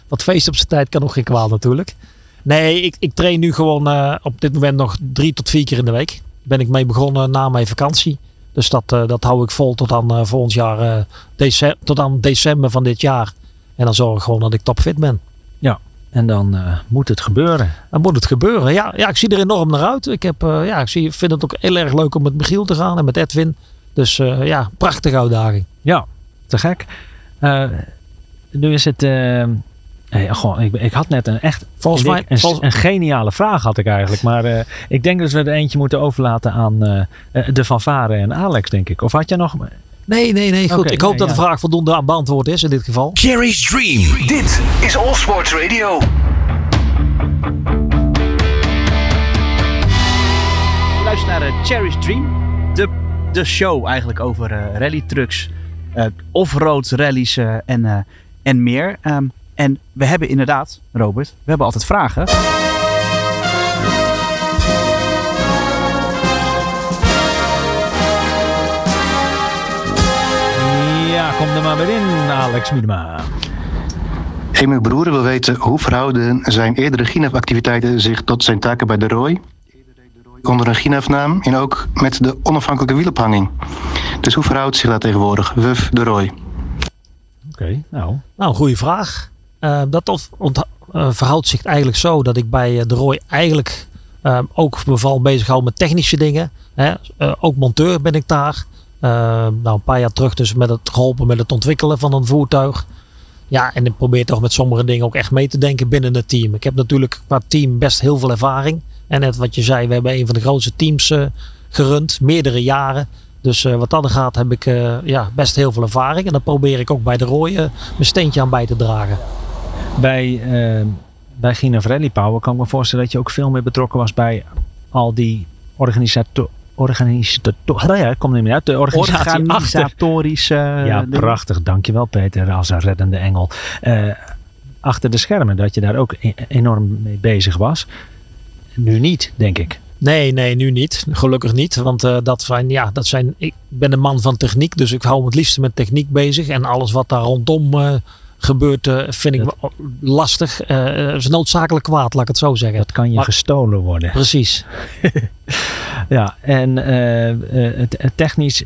wat feest op zijn tijd kan nog geen kwaad natuurlijk. Nee, ik, ik train nu gewoon eh, op dit moment nog drie tot vier keer in de week. Ben ik mee begonnen na mijn vakantie. Dus dat, eh, dat hou ik vol tot aan eh, volgend jaar, eh, dece- tot aan december van dit jaar. En dan zorg ik gewoon dat ik topfit ben. En dan moet het gebeuren. Dan moet het gebeuren. Ja, ja ik zie er enorm naar uit. Ik, heb, ja, ik zie, vind het ook heel erg leuk om met Michiel te gaan en met Edwin. Dus ja, prachtige uitdaging. Ja, te gek. Nu is het... eh, hey, goh, ik, ik had net een echt Volgens mij, een, volgens- een geniale vraag had ik eigenlijk. Maar eh, ik denk dat we er eentje moeten overlaten aan eh, eh, de fanfare en Alex, denk ik. Of had je nog... nee, nee, nee. Goed. Ik hoop nee, dat de ja. vraag voldoende aan beantwoord is in dit geval. Jerry's Dream. Dit is All Sports Radio. Je luistert naar Cherry's Dream. De, de show eigenlijk over rally trucks. eh, off-road rallies en, eh, en meer. Ehm, en we hebben inderdaad, Robert, we hebben altijd vragen. Ja, kom er maar weer in, Alex Miedema. Emiel Broeren wil weten hoe verhouden zijn eerdere GINAF-activiteiten zich tot zijn taken bij de Roy? Onder een GINAF-naam en ook met de onafhankelijke wielophanging. Dus hoe verhoudt zich dat tegenwoordig? Wuf de Roy. Oké, nou. Nou, een goede vraag. Eh, dat eh, verhoudt zich eigenlijk zo dat ik bij eh, de Roy eigenlijk ook vooral bezig hou met technische dingen. Hè. Ook monteur ben ik daar. Nou, een paar jaar terug dus met het geholpen met het ontwikkelen van een voertuig. Ja, en ik probeer toch met sommige dingen ook echt mee te denken binnen het team. Ik heb natuurlijk qua team best heel veel ervaring. En net wat je zei, we hebben een van de grootste teams gerund, meerdere jaren. Dus wat dat gaat, heb ik ja, best heel veel ervaring. En dan probeer ik ook bij de Roy eh, mijn steentje aan bij te dragen. Bij, eh bij Gina Power kan ik me voorstellen dat je ook veel meer betrokken was bij al die organisator... Organisator... Ja, ik kom niet meer uit. De organisatie achter. Organisatorische Ja, dingen. prachtig. Dankjewel Peter als een reddende engel. Eh, achter de schermen, dat je daar ook e- enorm mee bezig was. Nu niet, denk ik. Nee, nee, nu niet. Gelukkig niet. Want eh, dat zijn, ja, dat zijn, ik ben een man van techniek. Dus ik hou me het liefst met techniek bezig. En alles wat daar rondom eh, gebeurt, eh, vind ik Dat- lastig. Eh is noodzakelijk kwaad, laat ik het zo zeggen. Dat kan je Maar- gestolen worden. Precies. Ja, en eh, eh, het, het technisch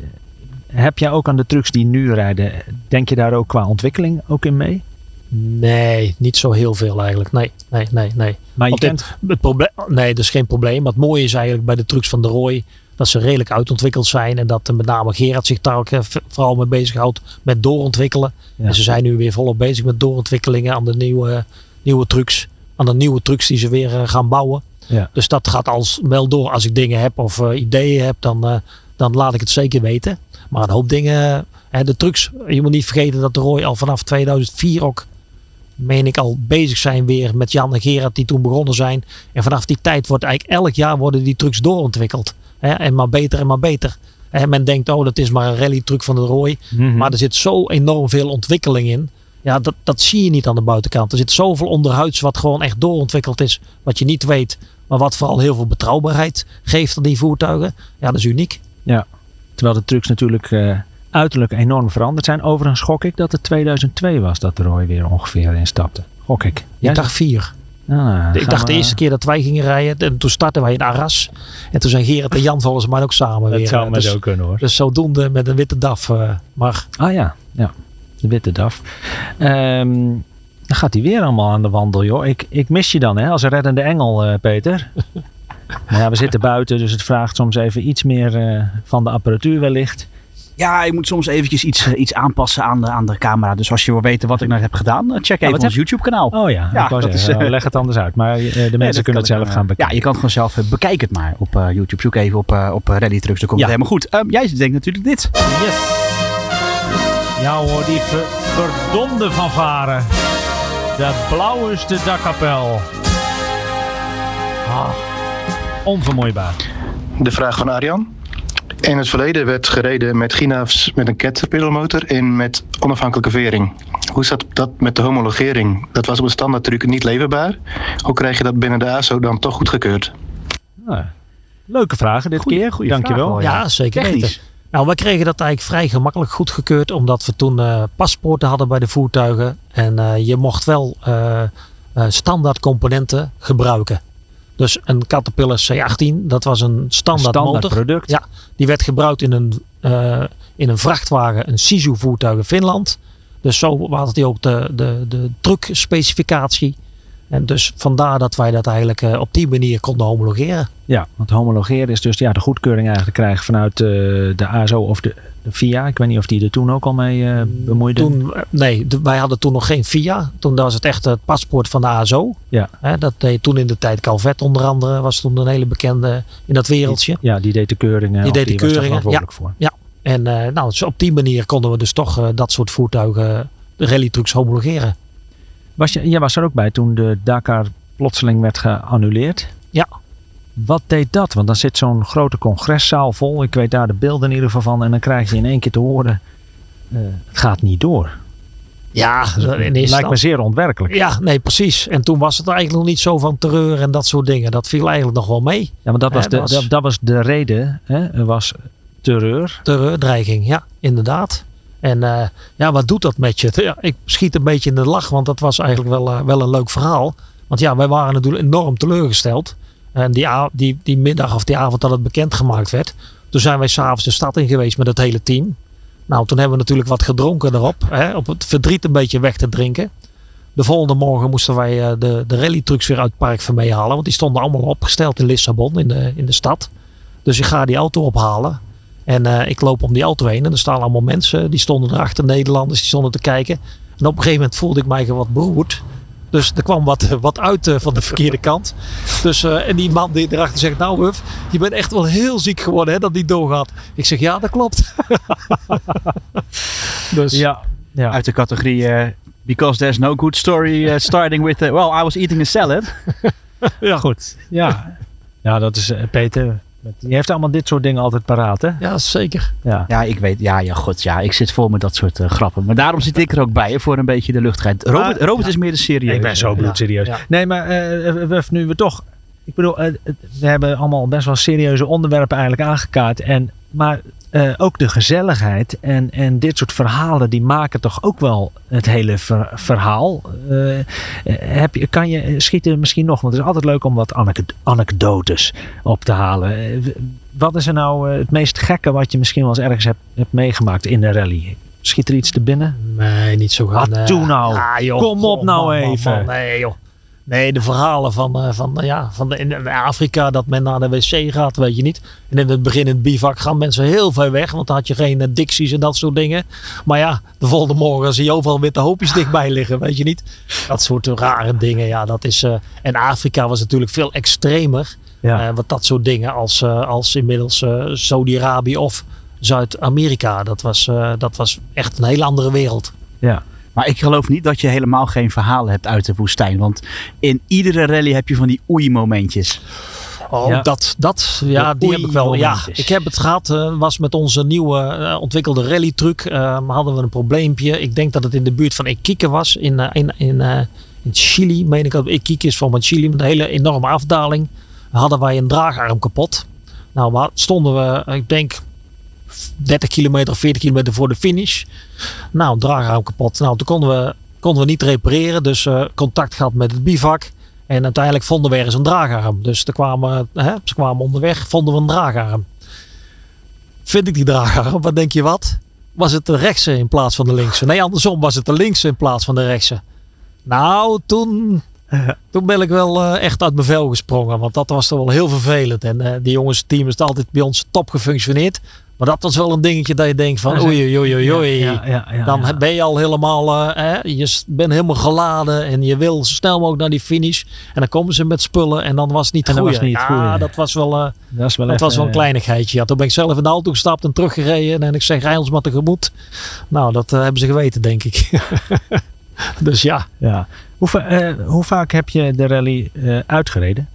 heb jij ook aan de trucks die nu rijden, denk je daar ook qua ontwikkeling ook in mee? Nee, niet zo heel veel eigenlijk. Nee, nee, nee, nee. Maar je dit- kent, Het probleem, nee, dat is geen probleem. Maar het mooie is eigenlijk bij de trucks van de Roy dat ze redelijk uitontwikkeld zijn. En dat eh, met name Gerard zich daar ook eh, vooral mee bezighoudt met doorontwikkelen. Ja. En ze zijn nu weer volop bezig met doorontwikkelingen aan de nieuwe, nieuwe trucks. Aan de nieuwe trucks die ze weer eh, gaan bouwen. Ja. Dus dat gaat als wel door. Als ik dingen heb of ideeën heb, dan, dan laat ik het zeker weten. Maar een hoop dingen, hè, de trucks. Je moet niet vergeten dat de Roy al vanaf 2004 ook meen ik al bezig zijn weer met Jan en Gerard die toen begonnen zijn. En vanaf die tijd wordt eigenlijk elk jaar worden die trucks doorontwikkeld. Hè, en maar beter en maar beter. Hè, men denkt, oh dat is maar een rally truck van de Roy. Mhm. Maar er zit zo enorm veel ontwikkeling in. Ja, dat, dat zie je niet aan de buitenkant. Er zit zoveel onderhuids wat gewoon echt doorontwikkeld is. Wat je niet weet. Maar wat vooral heel veel betrouwbaarheid geeft aan die voertuigen. Ja, dat is uniek. terwijl de trucks natuurlijk eh, uiterlijk enorm veranderd zijn. Overigens gok ik dat het 2002 was dat de Roy weer ongeveer instapte. Gok ik. Ik dacht vier. Ah, ik dacht de eerste keer dat wij gingen rijden. En toen startten wij in Arras. En toen zijn Gerard en Jan volgens mij ook samen Dat weer. zou maar dus, zo kunnen hoor. dus zodoende met een witte DAF. eh, maar Ah ja, ja. De witte DAF. Ehm, dan gaat hij weer allemaal aan de wandel, joh. Ik, ik mis je dan, hè, als een reddende engel, eh, Peter. maar ja, we zitten buiten, dus het vraagt soms even iets meer eh, van de apparatuur wellicht. Ja, je moet soms eventjes iets, eh, iets aanpassen aan de, aan de camera. Dus als je wil weten wat ik nou heb gedaan, eh, check even ons YouTube kanaal. Oh ja, ik dat zeggen, is, eh, leg het anders uit. Maar eh, de mensen Nee, kunnen het zelf ik, gaan bekijken. Ja, je kan het gewoon zelf eh, bekijk het maar op eh, YouTube. Zoek even op, eh, op Rally Trucks, dan komt Ja. het helemaal goed. Ehm, jij denkt natuurlijk dit. Yes. Ja hoor, die ver, verdomde fanfare. De blauwste dakkapel. Ah, onvermoeibaar. De vraag van Arjan. In het verleden werd gereden met Gina's met een Caterpillar motor en met onafhankelijke vering. Hoe zat dat met de homologering? Dat was op een standaard truc niet leverbaar. Hoe krijg je dat binnen de ASO dan toch goedgekeurd? Nou, leuke vragen dit Goeie- keer. goeie Dankjewel. vraag wel, ja, zeker Technisch. weten. Nou, wij kregen dat eigenlijk vrij gemakkelijk goedgekeurd. Omdat we toen eh, paspoorten hadden bij de voertuigen. En eh, je mocht wel eh, eh, standaard componenten gebruiken. Dus een Caterpillar C18, dat was een standaard, Standaard motor. product. Ja, die werd gebruikt in een, eh, in een vrachtwagen, een Sisu voertuig in Finland. Dus zo had hij ook de, de, de truckspecificatie. En dus vandaar dat wij dat eigenlijk eh, op die manier konden homologeren. Ja, want homologeren is dus ja, de goedkeuring eigenlijk krijgen vanuit eh, de ASO of de, FIA. Ik weet niet of die er toen ook al mee eh bemoeide. Toen, eh, nee, wij hadden toen nog geen FIA. Toen was het echt het paspoort van de ASO. Ja. Hè, dat deed toen in de tijd Calvet onder andere. Was toen een hele bekende in dat wereldje. Ja, die deed de keuringen. Die deed de keuringen, verantwoordelijk voor. En eh, nou, dus op die manier konden we dus toch dat soort voertuigen, de rallytrucks, homologeren. Was je, jij was er ook bij toen de Dakar plotseling werd geannuleerd. Ja. Wat deed dat? Want dan zit zo'n grote congreszaal vol. Ik weet daar de beelden in ieder geval van. En dan krijg je in één keer te horen eh, het gaat niet door. Ja, in eerste Lijkt me zeer onwerkelijk. Ja, nee, precies. En toen was het eigenlijk nog niet zo van terreur en dat soort dingen. Dat viel eigenlijk nog wel mee. Ja, maar dat was, de, dat was- Dat, dat was de reden. Hè? Er was terreur. Terreurdreiging, ja, inderdaad. En eh, ja, wat doet dat met je? Ja, ik schiet een beetje in de lach, want dat was eigenlijk wel, eh, wel een leuk verhaal. Want ja, wij waren natuurlijk enorm teleurgesteld. En die, die, die middag of die avond dat het bekendgemaakt werd. Toen zijn wij s'avonds de stad in geweest met het hele team. Nou, toen hebben we natuurlijk wat gedronken erop. Hè, op het verdriet een beetje weg te drinken. De volgende morgen moesten wij eh, de, de rallytrucks weer uit het park van mee halen. Want die stonden allemaal opgesteld in Lissabon, in de, in de stad. Dus ik ga die auto ophalen. En eh, ik loop om die auto heen en er staan allemaal mensen. Die stonden erachter, Nederlanders, die stonden te kijken. En op een gegeven moment voelde ik mij wat beroerd. Dus er kwam wat, wat uit eh, van de verkeerde kant. Dus, eh, en die man die erachter zegt, nou Wuf, je bent echt wel heel ziek geworden hè, dat die doorgaat. Ik zeg, ja dat klopt. dus Ja. ja. Uit de categorie eh, Because there's no good story eh, starting with eh, Well, I was eating a salad. ja. Goed. Ja. ja, dat is eh, Peter. Die heeft allemaal dit soort dingen altijd paraat, hè? ja, zeker. Ja. Ja, ik weet. Ja, ja, god. Ja, ik zit vol met dat soort eh, grappen. Maar daarom zit ik er ook bij, hè, voor een beetje de luchtigheid. Robert, Maar- Robert is meer de serieus. Ik ben zo bloedserieus. Ja. Nee, maar eh, Wuf, nu we toch... Ik bedoel, eh, we hebben allemaal best wel serieuze onderwerpen eigenlijk aangekaart. En, maar eh, ook de gezelligheid en, en dit soort verhalen, die maken toch ook wel het hele ver- verhaal. Eh, heb je, kan je schieten misschien nog, want het is altijd leuk om wat anek- anekdotes op te halen. Wat is er nou het meest gekke wat je misschien wel eens ergens hebt, hebt meegemaakt in de rally? Schiet er iets te binnen? Nee, niet zo gaan. Wat doe nou? Joh, Kom op nou man, man, even. man. Nee joh. Nee, de verhalen van, eh, van, ja, van de, in Afrika dat men naar de wc gaat, weet je niet. En in het begin in het bivak gaan mensen heel ver weg, want dan had je geen eh, dicties en dat soort dingen. Maar ja, de volgende morgen zie je overal witte hoopjes dichtbij liggen, weet je niet. Dat soort rare dingen, ja, dat is... eh, en Afrika was natuurlijk veel extremer. Ja. Eh, wat dat soort dingen als, eh, als inmiddels eh, Saudi-Arabië of Zuid-Amerika. Dat, was, eh, dat was echt een hele andere wereld. ja. Maar ik geloof niet dat je helemaal geen verhalen hebt uit de woestijn. Want in iedere rally heb je van die oei-momentjes. Oh, Ja. dat, dat, ja, De die heb ik wel. Ja, ik heb het gehad. eh, was met onze nieuwe eh, ontwikkelde rallytruck. eh hadden we een probleempje. Ik denk dat het in de buurt van Iquique was. In, in, in, eh, in Chili, meen ik dat. Iquique is van Chili met een hele enorme afdaling. Hadden wij een draagarm kapot. Nou, maar stonden we, ik denk, 30 kilometer of 40 kilometer voor de finish. Nou, een draagarm kapot. Nou, toen konden we, konden we niet repareren. Dus eh, contact gehad met het bivak. En uiteindelijk vonden we ergens een draagarm. Dus er kwamen, hè, ze kwamen onderweg, vonden we een draagarm. Vind ik die draagarm, wat denk je wat? Was het de rechtse in plaats van de linkse? Nee, andersom was het de linkse in plaats van de rechtse. Nou, toen, toen ben ik wel eh, echt uit mijn vel gesprongen. Want dat was toch wel heel vervelend. En eh, die jongens, team is altijd bij ons top gefunctioneerd. Maar dat was wel een dingetje dat je denkt van oei, oei, oei, oei. Ja, ja, ja, Dan ben je al helemaal, eh, je bent helemaal geladen en je wil zo snel mogelijk naar die finish. En dan komen ze met spullen en dan was het niet was niet het ja, dat was wel, eh, Dat was wel, dat even, was wel een eh, kleinigheidje. Ja, toen ben ik zelf in de auto gestapt en teruggereden. En ik zeg, rij ons maar tegemoet. Nou, dat eh, hebben ze geweten, denk ik. dus ja, Ja. Hoe, va- hoe vaak heb je de rally uitgereden?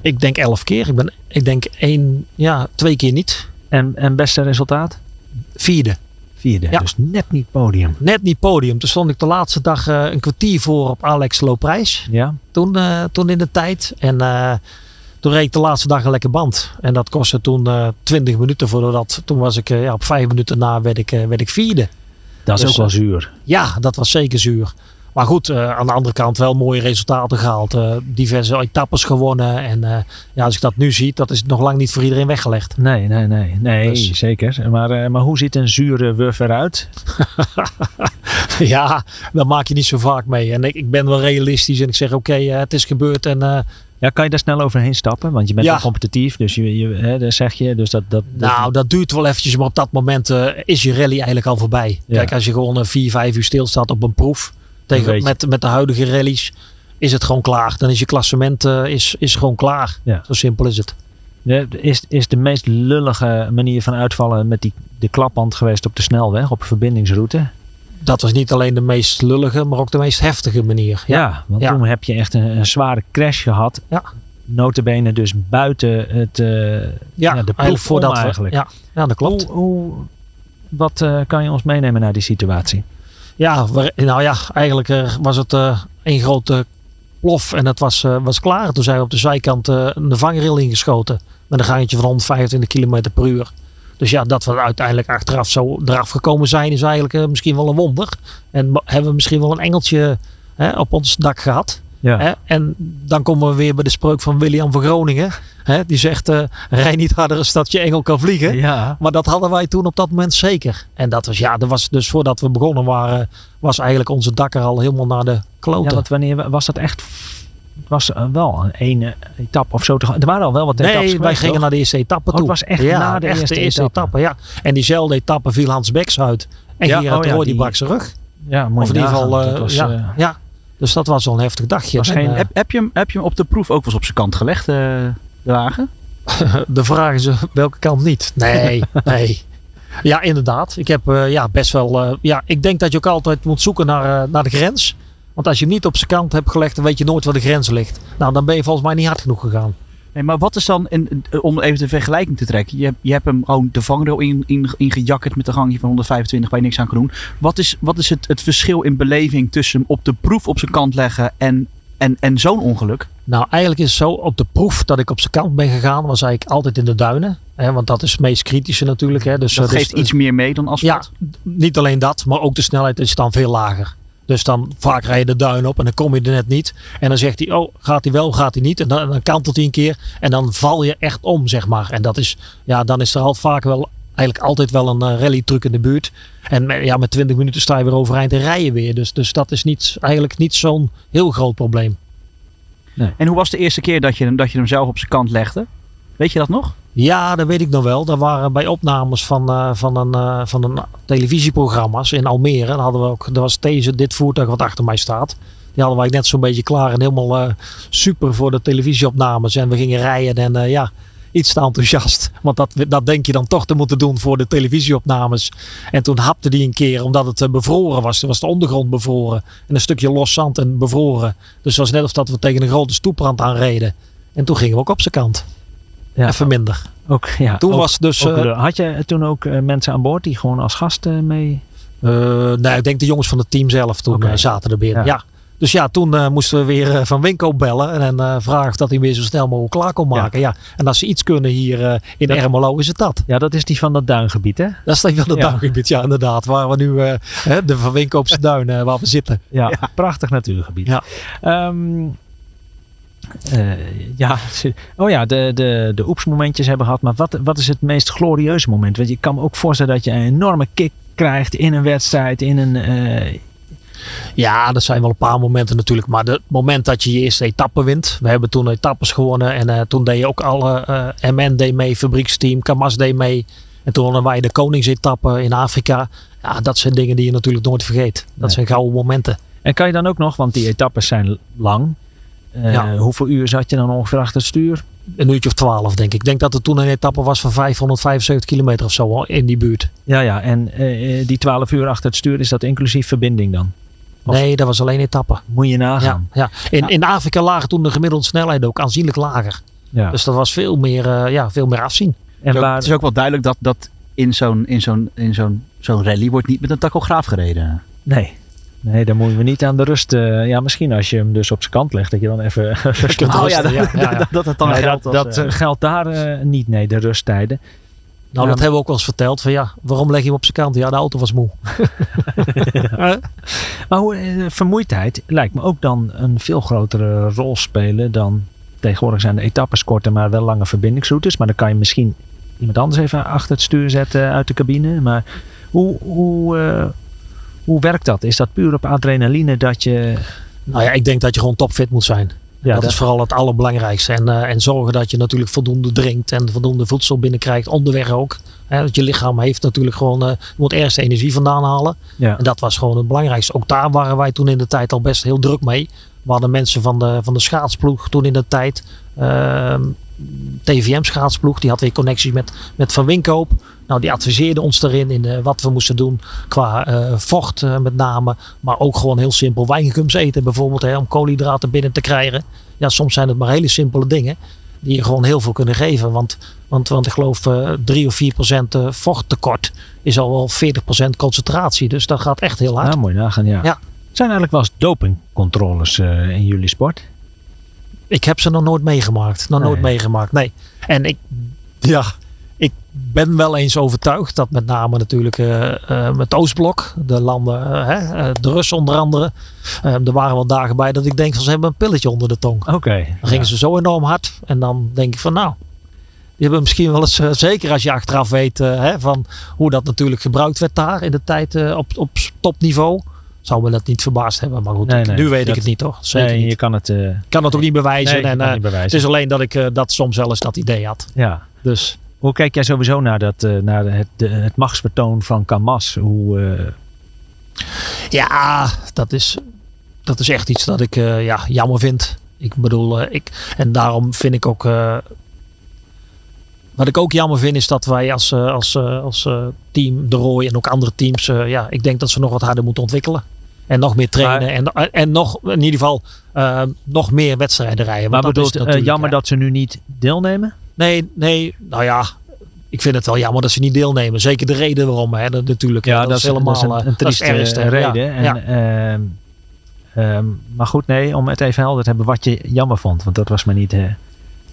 ik denk elf keer. Ik, ben, ik denk één, ja, twee keer niet. En, en beste resultaat? Vierde. Vierde. Ja. Dus net niet podium. Net niet podium. Toen stond ik de laatste dag eh, een kwartier voor op Alex Loprijs. Ja. toen, eh, toen in de tijd. En eh, toen reed ik de laatste dag een lekker band. En dat kostte toen eh 20 minuten voordat. Toen was ik ja, op vijf minuten na werd ik, werd ik vierde. Dat is Dus, ook wel zuur. Ja, dat was zeker zuur. Maar goed, eh, aan de andere kant wel mooie resultaten gehaald. eh, diverse etappes gewonnen. En eh, ja, als ik dat nu zie, dat is nog lang niet voor iedereen weggelegd. Nee, nee, nee. Nee, Dus- zeker. Maar, maar hoe ziet een zure wuf eruit? ja, daar maak je niet zo vaak mee. En ik, ik ben wel realistisch en ik zeg oké, het is gebeurd. En Ja, kan je daar snel overheen stappen? Want je bent Ja. wel competitief, dus je, je, hè, dat zeg je. Dus dat, dat, dat- Nou, dat duurt wel eventjes, maar op dat moment is je rally eigenlijk al voorbij. Ja. Kijk, als je gewoon een 4, 5 uur stilstaat op een proef tegen, met, met de huidige rallies, is het gewoon klaar. Dan is je klassement eh, is, is gewoon klaar. Ja. Zo simpel is het. de- is, is de meest lullige manier van uitvallen met die, de klapband geweest op de snelweg, op een verbindingsroute? Dat was niet alleen de meest lullige, maar ook de meest heftige manier. Ja, want Ja. toen heb je echt een, een zware crash gehad. Ja. Notabene dus buiten het, eh, Ja, de proef eigenlijk. Ja, dat klopt. Hoe, hoe, Wat eh, kan je ons meenemen naar die situatie? Ja, nou ja, eigenlijk eh, was het eh een grote plof en het was, eh, was klaar. Toen zijn we op de zijkant eh, een vangrail ingeschoten. Met een gangetje van 125 km per uur. Dus ja, dat we uiteindelijk achteraf zo eraf gekomen zijn, is eigenlijk eh, misschien wel een wonder. En hebben we misschien wel een engeltje hè, op ons dak gehad. Ja. Hè? En dan komen we weer bij de spreuk van William van Groningen. Hè? Die zegt, eh rij niet harder als dat je engel kan vliegen. Ja. Maar dat hadden wij toen op dat moment zeker. En dat was, ja, dat was dus voordat we begonnen waren, was eigenlijk onze dak er al helemaal naar de Ja, kloten. want wanneer was dat echt? Het was eh, wel een ene etappe of zo. te gaan. Er waren al wel wat etappes nee, wij gingen toch? naar de eerste etappe Oh, toe. het was echt ja, na de echt eerste etappe. ja. En diezelfde etappe viel Hans Beks uit. En Ja, Gerard oh ja, die brak zijn rug. Ja, moet Of in ieder geval, eh, was, ja, ja. Dus dat was wel een heftig dagje. Geen- eh, Heb, heb, je hem, heb je hem op de proef ook wel eens op zijn kant gelegd, eh, de wagen? de vraag is eh, welke kant niet. Nee, nee. Ja, inderdaad. Ik heb ja, best wel. ja, ik denk dat je ook altijd moet zoeken naar, naar de grens. Want als je hem niet op zijn kant hebt gelegd, dan weet je nooit waar de grens ligt. Nou, dan ben je volgens mij niet hard genoeg gegaan. Nee, maar wat is dan, en, eh, om even de vergelijking te trekken. Je, hebt- je hebt hem gewoon de vangrail in, in, ingejakkerd met een gangje van 125 waar je niks aan kan doen. Wat is, wat is het, het verschil in beleving tussen hem op de proef op zijn kant leggen en, en, en zo'n ongeluk? Nou, eigenlijk is het zo, op de proef dat ik op zijn kant ben gegaan, was eigenlijk altijd in de duinen. Hè, want dat is het meest kritische natuurlijk. Hè. Dus, Dat eh, dus- geeft iets meer mee dan Ja, asfalt. niet alleen dat, maar ook de snelheid is dan veel lager. Dus dan vaak rij je de duin op en dan kom je er net niet. En dan zegt hij, oh, gaat hij wel, gaat hij niet. En dan, dan kantelt hij een keer en dan val je echt om, zeg maar. En dat is, ja, dan is er al vaak wel, eigenlijk altijd wel een uh, rallytruc in de buurt. En met- ja, met 20 minuten sta je weer overeind en rij je weer. Dus, dus dat is niet, eigenlijk niet zo'n heel groot probleem. En hoe was de eerste keer dat je, hem- dat je hem zelf op zijn kant legde? Weet je dat nog? Ja, dat weet ik nog wel. Dat waren bij opnames van, eh, van, een, eh, van een televisieprogramma's in Almere. Dan hadden we ook, er was deze, dit voertuig wat achter mij staat. Die hadden wij net zo'n beetje klaar en helemaal eh, super voor de televisieopnames. En we gingen rijden en ja, iets te enthousiast. Want dat, dat denk je dan toch te moeten doen voor de televisieopnames. En toen hapte die een keer omdat het bevroren was. Toen was de ondergrond bevroren. En een stukje los zand en bevroren. Dus het was net of dat we tegen een grote stoeprand aanreden. En toen gingen we ook op zijn kant. Ja, Even minder. ook, ja, Toen ook- was dus. ook eh, had je toen ook eh, mensen aan boord die gewoon als gasten mee... eh, nou, ik denk de jongens van het team zelf toen zaten er binnen. Ja. Dus ja, toen moesten we weer van Winko bellen en vragen of dat hij weer zo snel mogelijk klaar kon maken. Ja. En als ze iets kunnen hier in Dat- Ermelo is het dat. Ja, dat is die van dat duingebied, hè? Dat is wel het Ja. duingebied, ja inderdaad. Waar we nu, de Van Winkoopse duin, waar we zitten. Ja, prachtig natuurgebied. Ja. Ehm, eh, ja, ze- oh ja, de, de, de oepsmomentjes hebben gehad. Maar wat, wat is het meest glorieuze moment? Want je kan me ook voorstellen dat je een enorme kick krijgt in een wedstrijd, in een... eh, Ja, dat zijn wel een paar momenten natuurlijk. Maar het moment dat je je eerste etappe wint. We hebben toen etappes gewonnen. En eh, toen deed je ook alle... eh MN deed mee, fabrieksteam, Kamas deed mee. En toen wonnen wij de koningsetappe in Afrika. Ja, dat zijn dingen die je natuurlijk nooit vergeet. Dat Nee. zijn gouden momenten. en kan je dan ook nog, want die etappes zijn lang. Eh, Ja. Hoeveel uur zat je dan ongeveer achter het stuur? Een uurtje of twaalf, denk ik. Ik denk dat er toen een etappe was van 575 kilometer of zo in die buurt. Ja, ja. En eh, die 12 uur achter het stuur, is dat inclusief verbinding dan? Of- Nee, dat was alleen etappe. Moet je nagaan. ja. In, Ja. in Afrika lagen toen de gemiddelde snelheden ook aanzienlijk lager. Ja. Dus dat was veel meer, eh, ja, veel meer afzien. en Het is ook- waar, Het is ook wel duidelijk dat, dat in zo'n in zo'n in zo'n zo'n rally wordt niet met een tachograaf gereden. Nee. Nee, dan moeten we niet aan de rust. eh, ja, misschien als je hem dus op zijn kant legt, dat je dan even rustig kunt Oh, rusten, dat, ja, ja, ja. dat, dat het dan Nee, geldt dat, als, dat eh, eh, geldt daar niet, nee, de rusttijden. Nou, dat hebben we ook wel eens verteld. Van ja, waarom leg je hem op zijn kant? Ja, de auto was moe. Eh, Maar hoe, vermoeidheid lijkt me ook dan een veel grotere rol spelen dan. Tegenwoordig zijn de etappes korter, maar wel lange verbindingsroutes. Maar dan kan je misschien iemand anders even achter het stuur zetten uit de cabine. Maar hoe, hoe, eh, hoe werkt dat? Is dat puur op adrenaline dat je. nou ja, ik denk dat je gewoon topfit moet zijn. Ja, dat, is vooral het allerbelangrijkste. En, eh, en zorgen dat je natuurlijk voldoende drinkt en voldoende voedsel binnenkrijgt. Onderweg ook. Hè, dat je lichaam heeft natuurlijk gewoon, je moet ergens de energie vandaan halen. Ja. En dat was gewoon het belangrijkste. Ook daar waren wij toen in de tijd al best heel druk mee. We hadden mensen van de, van de schaatsploeg toen in de tijd. ehm, TVM schaatsploeg. Die had weer connecties met, met Van Winkoop. Nou, die adviseerden ons daarin in eh, wat we moesten doen qua eh, vocht eh, met name. Maar ook gewoon heel simpel wijngums eten bijvoorbeeld. Hè, om koolhydraten binnen te krijgen. Ja, soms zijn het maar hele simpele dingen. die je gewoon heel veel kunnen geven. Want, want, want ik geloof uh, 3 of 4 procent vochttekort is al wel 40 procent concentratie. Dus dat gaat echt heel hard. Ja, mooi nagaan, ja. Ja. Zijn eigenlijk wel eens dopingcontroles eh, in jullie sport? Ik heb ze nog nooit meegemaakt. Nog Nee. nooit meegemaakt, nee. En ik, ja, ik ben wel eens overtuigd dat met name natuurlijk eh, het Oostblok, de landen, hè, de Russen onder andere, er waren wel dagen bij dat ik denk van ze hebben een pilletje onder de tong. Oké. Dan gingen ze zo enorm hard. En dan denk ik van nou, die hebben misschien wel eens, zeker als je achteraf weet hè, van hoe dat natuurlijk gebruikt werd daar in de tijd op, op topniveau. Zou me dat niet verbaasd hebben. Maar goed, Nee, ik- nee, nu weet dat- ik het niet toch? Zeker Nee, niet. je kan het, eh kan het ook niet bewijzen. en, eh, niet bewijzen. het is alleen dat ik eh, dat soms wel eens dat idee had. ja. Dus Hoe kijk jij sowieso naar, dat, naar het, de, het machtsvertoon van Kamas? Hoe, ja, dat is, dat is echt iets dat ik ja, jammer vind. Ik bedoel, ik, en daarom vind ik ook. wat ik ook jammer vind is dat wij als, als, als team De Rooi en ook andere teams. ja, ik denk dat ze nog wat harder moeten ontwikkelen. En nog meer trainen. En, en nog in ieder geval eh, nog meer wedstrijden rijden. maar dat is eh, jammer ja. dat ze nu niet deelnemen? Nee, nee, nou ja. Ik vind het wel jammer dat ze niet deelnemen. Zeker de reden waarom. Hè, dat, natuurlijk, hè, dat, is helemaal dat is een, eh, een dat is trieste ergste. Ja, reden. En, ja. ehm, ehm, maar goed, nee, om het even helder te hebben wat je jammer vond. Want dat was maar niet...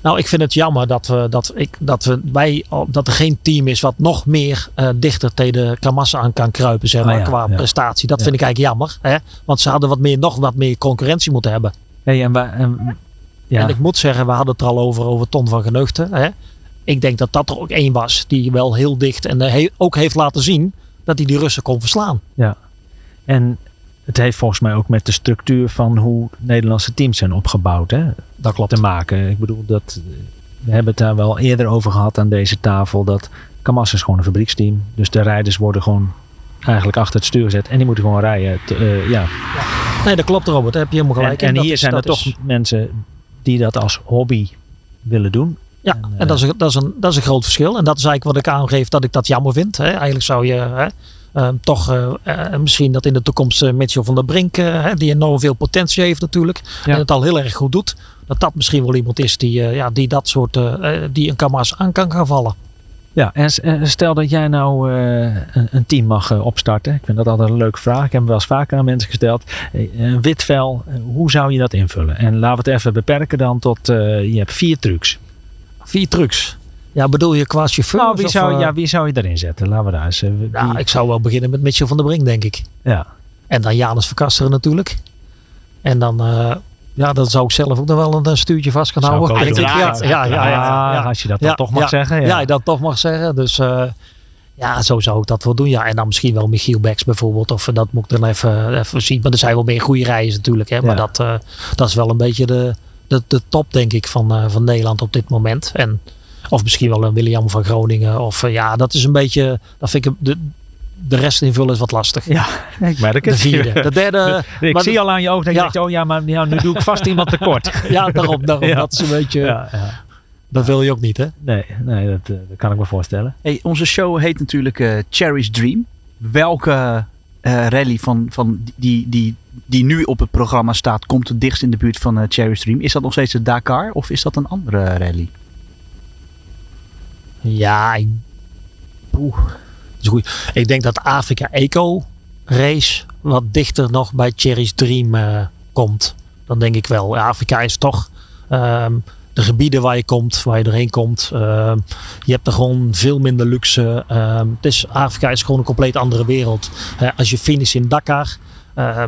Nou, ik vind het jammer dat, we, dat, ik, dat, we, wij, dat er geen team is wat nog meer eh, dichter tegen de Kamassa aan kan kruipen, zeg Ah, maar, ja, qua ja. prestatie. Dat Ja. vind ik eigenlijk jammer. Hè? Want ze hadden wat meer, nog wat meer concurrentie moeten hebben. hey, en, en, ja, En ik moet zeggen, we hadden het er al over, over Ton van Genuchten. Hè? Ik denk dat dat er ook één was die wel heel dicht en eh, he- ook heeft laten zien dat hij die Russen kon verslaan. en het heeft volgens mij ook met de structuur van hoe Nederlandse teams zijn opgebouwd hè, Dat klopt. te maken. Ik bedoel, dat, we hebben het daar wel eerder over gehad aan deze tafel. Dat Kamas is gewoon een fabrieksteam. Dus de rijders worden gewoon eigenlijk achter het stuur gezet. En die moeten gewoon rijden. Eh, ja. Nee, dat klopt Robert, daar heb je helemaal En, gelijk. en dat hier zijn er dat toch mensen die dat als hobby willen doen. Ja, En, en, eh, dat, is, een- dat, is een, dat is een groot verschil. En dat is eigenlijk wat ik aangeef dat ik dat jammer vind. Hè. Eigenlijk zou je hè, toch eh, eh, misschien dat in de toekomst uh, Mitchell van der Brink, eh, hè, die enorm veel potentie heeft natuurlijk. Ja. En het al heel erg goed doet. Dat dat misschien wel iemand is die, eh, ja, die dat soort, eh, eh, die een Kamas aan kan gaan vallen. Ja, en eh, stel dat jij nou eh, een, een team mag eh, opstarten. Ik vind dat altijd een leuke vraag. Ik heb hem wel eens vaker aan mensen gesteld. Eh, Een wit vel, eh, hoe zou je dat invullen? En laten we het even beperken dan tot, eh, je hebt vier trucs. Vier trucks. Ja, bedoel je qua chauffeur? Nou, wie zou, ja, wie zou je erin zetten? Laten we daar eens. eh, wie- ik zou wel beginnen met Mitchell van der Brink, denk ik. ja. En dan Janus Verkasteren natuurlijk. En dan, eh, ja, dan zou ik zelf ook nog wel een, eh, stuurtje vast Zou ik houden. ik. Ja, ja, ja, ja, Als je dat dan toch mag zeggen. Ja, dat toch mag zeggen. Dus eh, ja, zo zou ik dat wel doen. Ja, en dan misschien wel Michiel Beks bijvoorbeeld. Of eh, dat moet ik dan even, even zien. Maar er zijn wel meer goede rijders natuurlijk. Hè. Maar dat, eh, dat is wel een beetje de, de, de top, denk ik, van, eh, van Nederland op dit moment. En, of misschien wel een William van Groningen. Of eh, ja, dat is een beetje. Dat vind ik de, de rest invullen is wat lastig. Ja, ik merk De het. vierde. De derde. Ik maar zie de- al aan je oog dat je denkt, oh ja, maar ja, nu doe ik vast iemand tekort. Ja, daarom. daarom. Ja. Dat is een beetje. Ja, ja. Dat wil je ook niet, hè? Nee, nee dat, eh, dat kan ik me voorstellen. Hey, onze show heet natuurlijk eh Cherry's Dream. Welke eh, rally van, van die, die, die nu op het programma staat, komt het dichtst in de buurt van Cherry's Dream? Is dat nog steeds de Dakar of is dat een andere rally? Ja, ik, is goed. ik denk dat Afrika Eco Race wat dichter nog bij Cherry's Dream eh, komt. Dan denk ik wel. Afrika is toch ehm, de gebieden waar je komt, waar je erheen komt. ehm, je hebt er gewoon veel minder luxe. het is, Afrika is gewoon een compleet andere wereld. Als je finish in Dakar.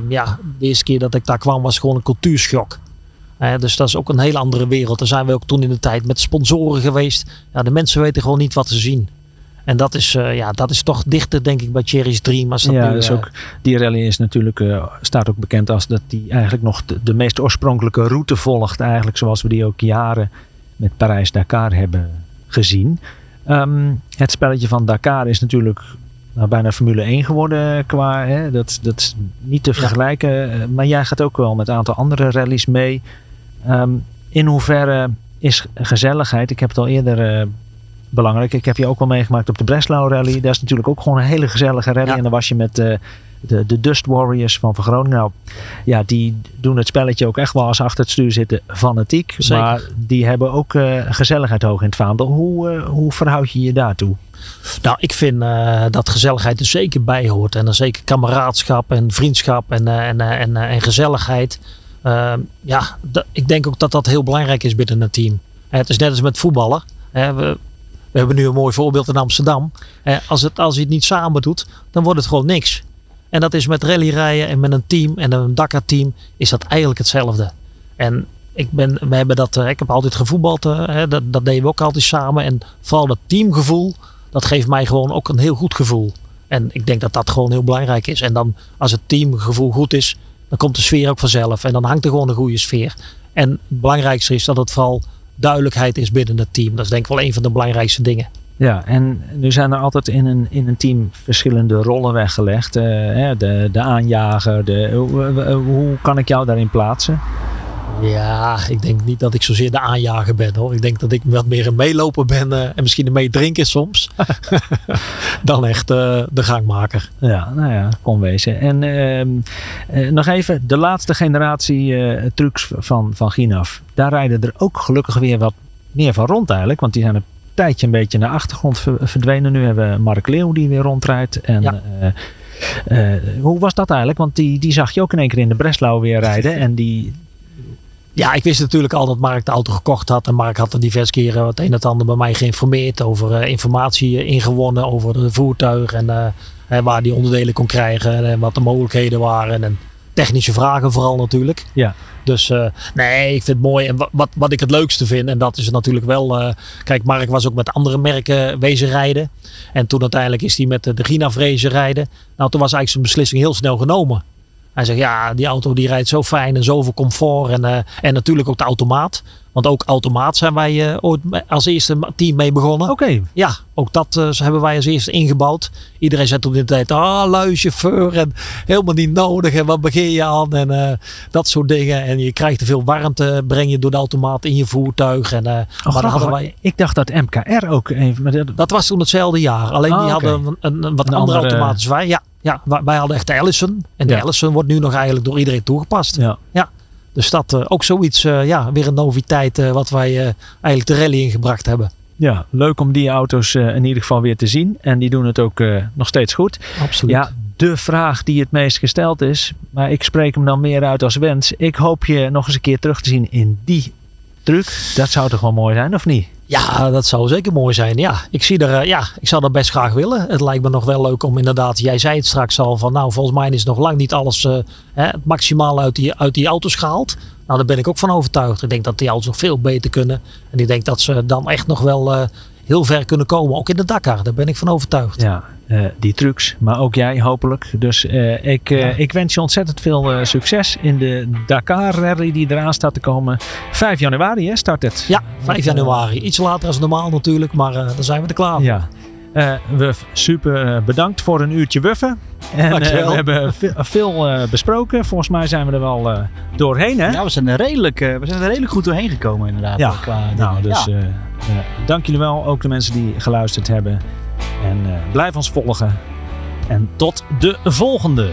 ja, de eerste keer dat ik daar kwam was gewoon een cultuurschok. Dus dat is ook een hele andere wereld. Daar zijn we ook toen in de tijd met sponsoren geweest. Ja, de mensen weten gewoon niet wat ze zien. En dat is, eh, ja, dat is toch dichter, denk ik, bij Cherry's Dream. Als dat ja, nu, dus eh, ook, die rally is natuurlijk, eh, staat ook bekend als dat die eigenlijk nog de, de meest oorspronkelijke route volgt. Eigenlijk zoals we die ook jaren met Parijs-Dakar hebben gezien. Ehm, het spelletje van Dakar is natuurlijk nou, bijna Formule 1 geworden qua. Hè, dat, dat is niet te vergelijken. Maar jij gaat ook wel met een aantal andere rallies mee. Ehm, in hoeverre is gezelligheid, ik heb het al eerder eh, belangrijk. Ik heb je ook wel meegemaakt op de Breslau Rally. Dat is natuurlijk ook gewoon een hele gezellige rally. Ja. En dan was je met, eh, de, de Dust Warriors van Van Groningen. Nou, ja, die doen het spelletje ook echt wel als ze achter het stuur zitten fanatiek. Zeker. Maar die hebben ook eh, gezelligheid hoog in het vaandel. Hoe, hoe verhoud je je daartoe? Nou, ik vind dat gezelligheid er zeker bij hoort. En dan zeker kameraadschap en vriendschap en, en, en, en gezelligheid. Ehm, ja, ik denk ook dat dat heel belangrijk is binnen een team. Het is net als met voetballen. We, we hebben nu een mooi voorbeeld in Amsterdam. Als, het, als je het niet samen doet, dan wordt het gewoon niks. En dat is met rallyrijden en met een team en een Dakar-team is dat eigenlijk hetzelfde. En ik, ben, we hebben dat, eh, ik heb altijd gevoetbald, eh, dat, dat deden we ook altijd samen. En vooral dat teamgevoel, dat geeft mij gewoon ook een heel goed gevoel. En ik denk dat dat gewoon heel belangrijk is. En dan als het teamgevoel goed is, dan komt de sfeer ook vanzelf. En dan hangt er gewoon een goede sfeer. En het belangrijkste is dat het vooral duidelijkheid is binnen het team. Dat is denk ik wel een van de belangrijkste dingen. Ja, en nu zijn er altijd in een, in een team verschillende rollen weggelegd. Eh, de, de aanjager, de, hoe kan ik jou daarin plaatsen? Ja, ik denk niet dat ik zozeer de aanjager ben hoor. Ik denk dat ik wat meer een meeloper ben eh, en misschien een meedrinker soms. dan echt eh, de gangmaker. Ja, nou ja, kon wezen. En ehm, eh, nog even, de laatste generatie trucks van, van Ginaf. Daar rijden er ook gelukkig weer wat meer van rond eigenlijk. Want die zijn een tijdje een beetje naar de achtergrond ver- verdwenen. Nu hebben we Mark Leeuw die weer rondrijdt. En, Ja. hoe was dat eigenlijk? Want die, die zag je ook in één keer in de Breslau weer rijden. En die, Ja, ik wist natuurlijk al dat Mark de auto gekocht had. En Mark had er diverse keren het een en het ander bij mij geïnformeerd. Over eh, informatie eh, ingewonnen over de voertuig. En eh, eh, waar die onderdelen kon krijgen. En wat de mogelijkheden waren. En technische vragen vooral natuurlijk. Ja. Dus eh, nee, ik vind het mooi. En wa- wat, wat ik het leukste vind, en dat is natuurlijk wel. eh, kijk, Mark was ook met andere merken wezen rijden. En toen uiteindelijk is hij met de, Ginaf race rijden. Nou, toen was eigenlijk zijn beslissing heel snel genomen. Hij zegt, ja, die auto die rijdt zo fijn en zoveel comfort. En, eh, en natuurlijk ook de automaat. Want ook automaat zijn wij eh, ooit als eerste team mee begonnen. Oké, Ja, ook dat eh, hebben wij als eerste ingebouwd. Iedereen zei toen in de tijd, ah, lui chauffeur en helemaal niet nodig. En wat begin je aan? En dat soort dingen. En je krijgt te veel warmte, breng je door de automaat in je voertuig. En, Oh, maar hadden wij, Ik dacht dat MKR ook even. Maar dat, dat was toen hetzelfde jaar. Alleen Ah, die oké. hadden een, een, een wat Een andere, andere- automaat als wij. Ja, ja, wij hadden echt de Allison. En de Ja. Allison wordt nu nog eigenlijk door iedereen toegepast. ja. Dus dat eh, ook zoiets, eh, ja, weer een noviteit eh, wat wij eigenlijk de rally ingebracht hebben. ja, leuk om die auto's in ieder geval weer te zien. En die doen het ook nog steeds goed. Absoluut. Ja, de vraag die het meest gesteld is. Maar ik spreek hem dan meer uit als wens. Ik hoop je nog eens een keer terug te zien in die truc. Dat zou toch wel mooi zijn, of niet? Ja, dat zou zeker mooi zijn. Ja, ik zie er, eh, ja, ik zou dat best graag willen. Het lijkt me nog wel leuk om inderdaad, jij zei het straks al, van nou, volgens mij is nog lang niet alles eh, hè, het maximaal uit die, uit die auto's gehaald. Nou, daar ben ik ook van overtuigd. Ik denk dat die auto's nog veel beter kunnen. En ik denk dat ze dan echt nog wel eh, heel ver kunnen komen. Ook in de Dakar, daar ben ik van overtuigd. Ja, eh, die trucs. Maar ook jij hopelijk. Dus eh, ik, eh, ik wens je ontzettend veel succes in de Dakar Rally die eraan staat te komen. 5 januari hè, start het. Ja, 5 januari. Iets later als normaal natuurlijk, maar dan zijn we er klaar voor. Ja. Wuf, super bedankt voor een uurtje wuffen. En we hebben ve- veel besproken. Volgens mij zijn we er wel doorheen. Hè? Ja, we zijn, er redelijk, we zijn er redelijk goed doorheen gekomen inderdaad. Ja, qua nou, dus Ja. dank jullie wel. Ook de mensen die geluisterd hebben. En eh, blijf ons volgen. En tot de volgende.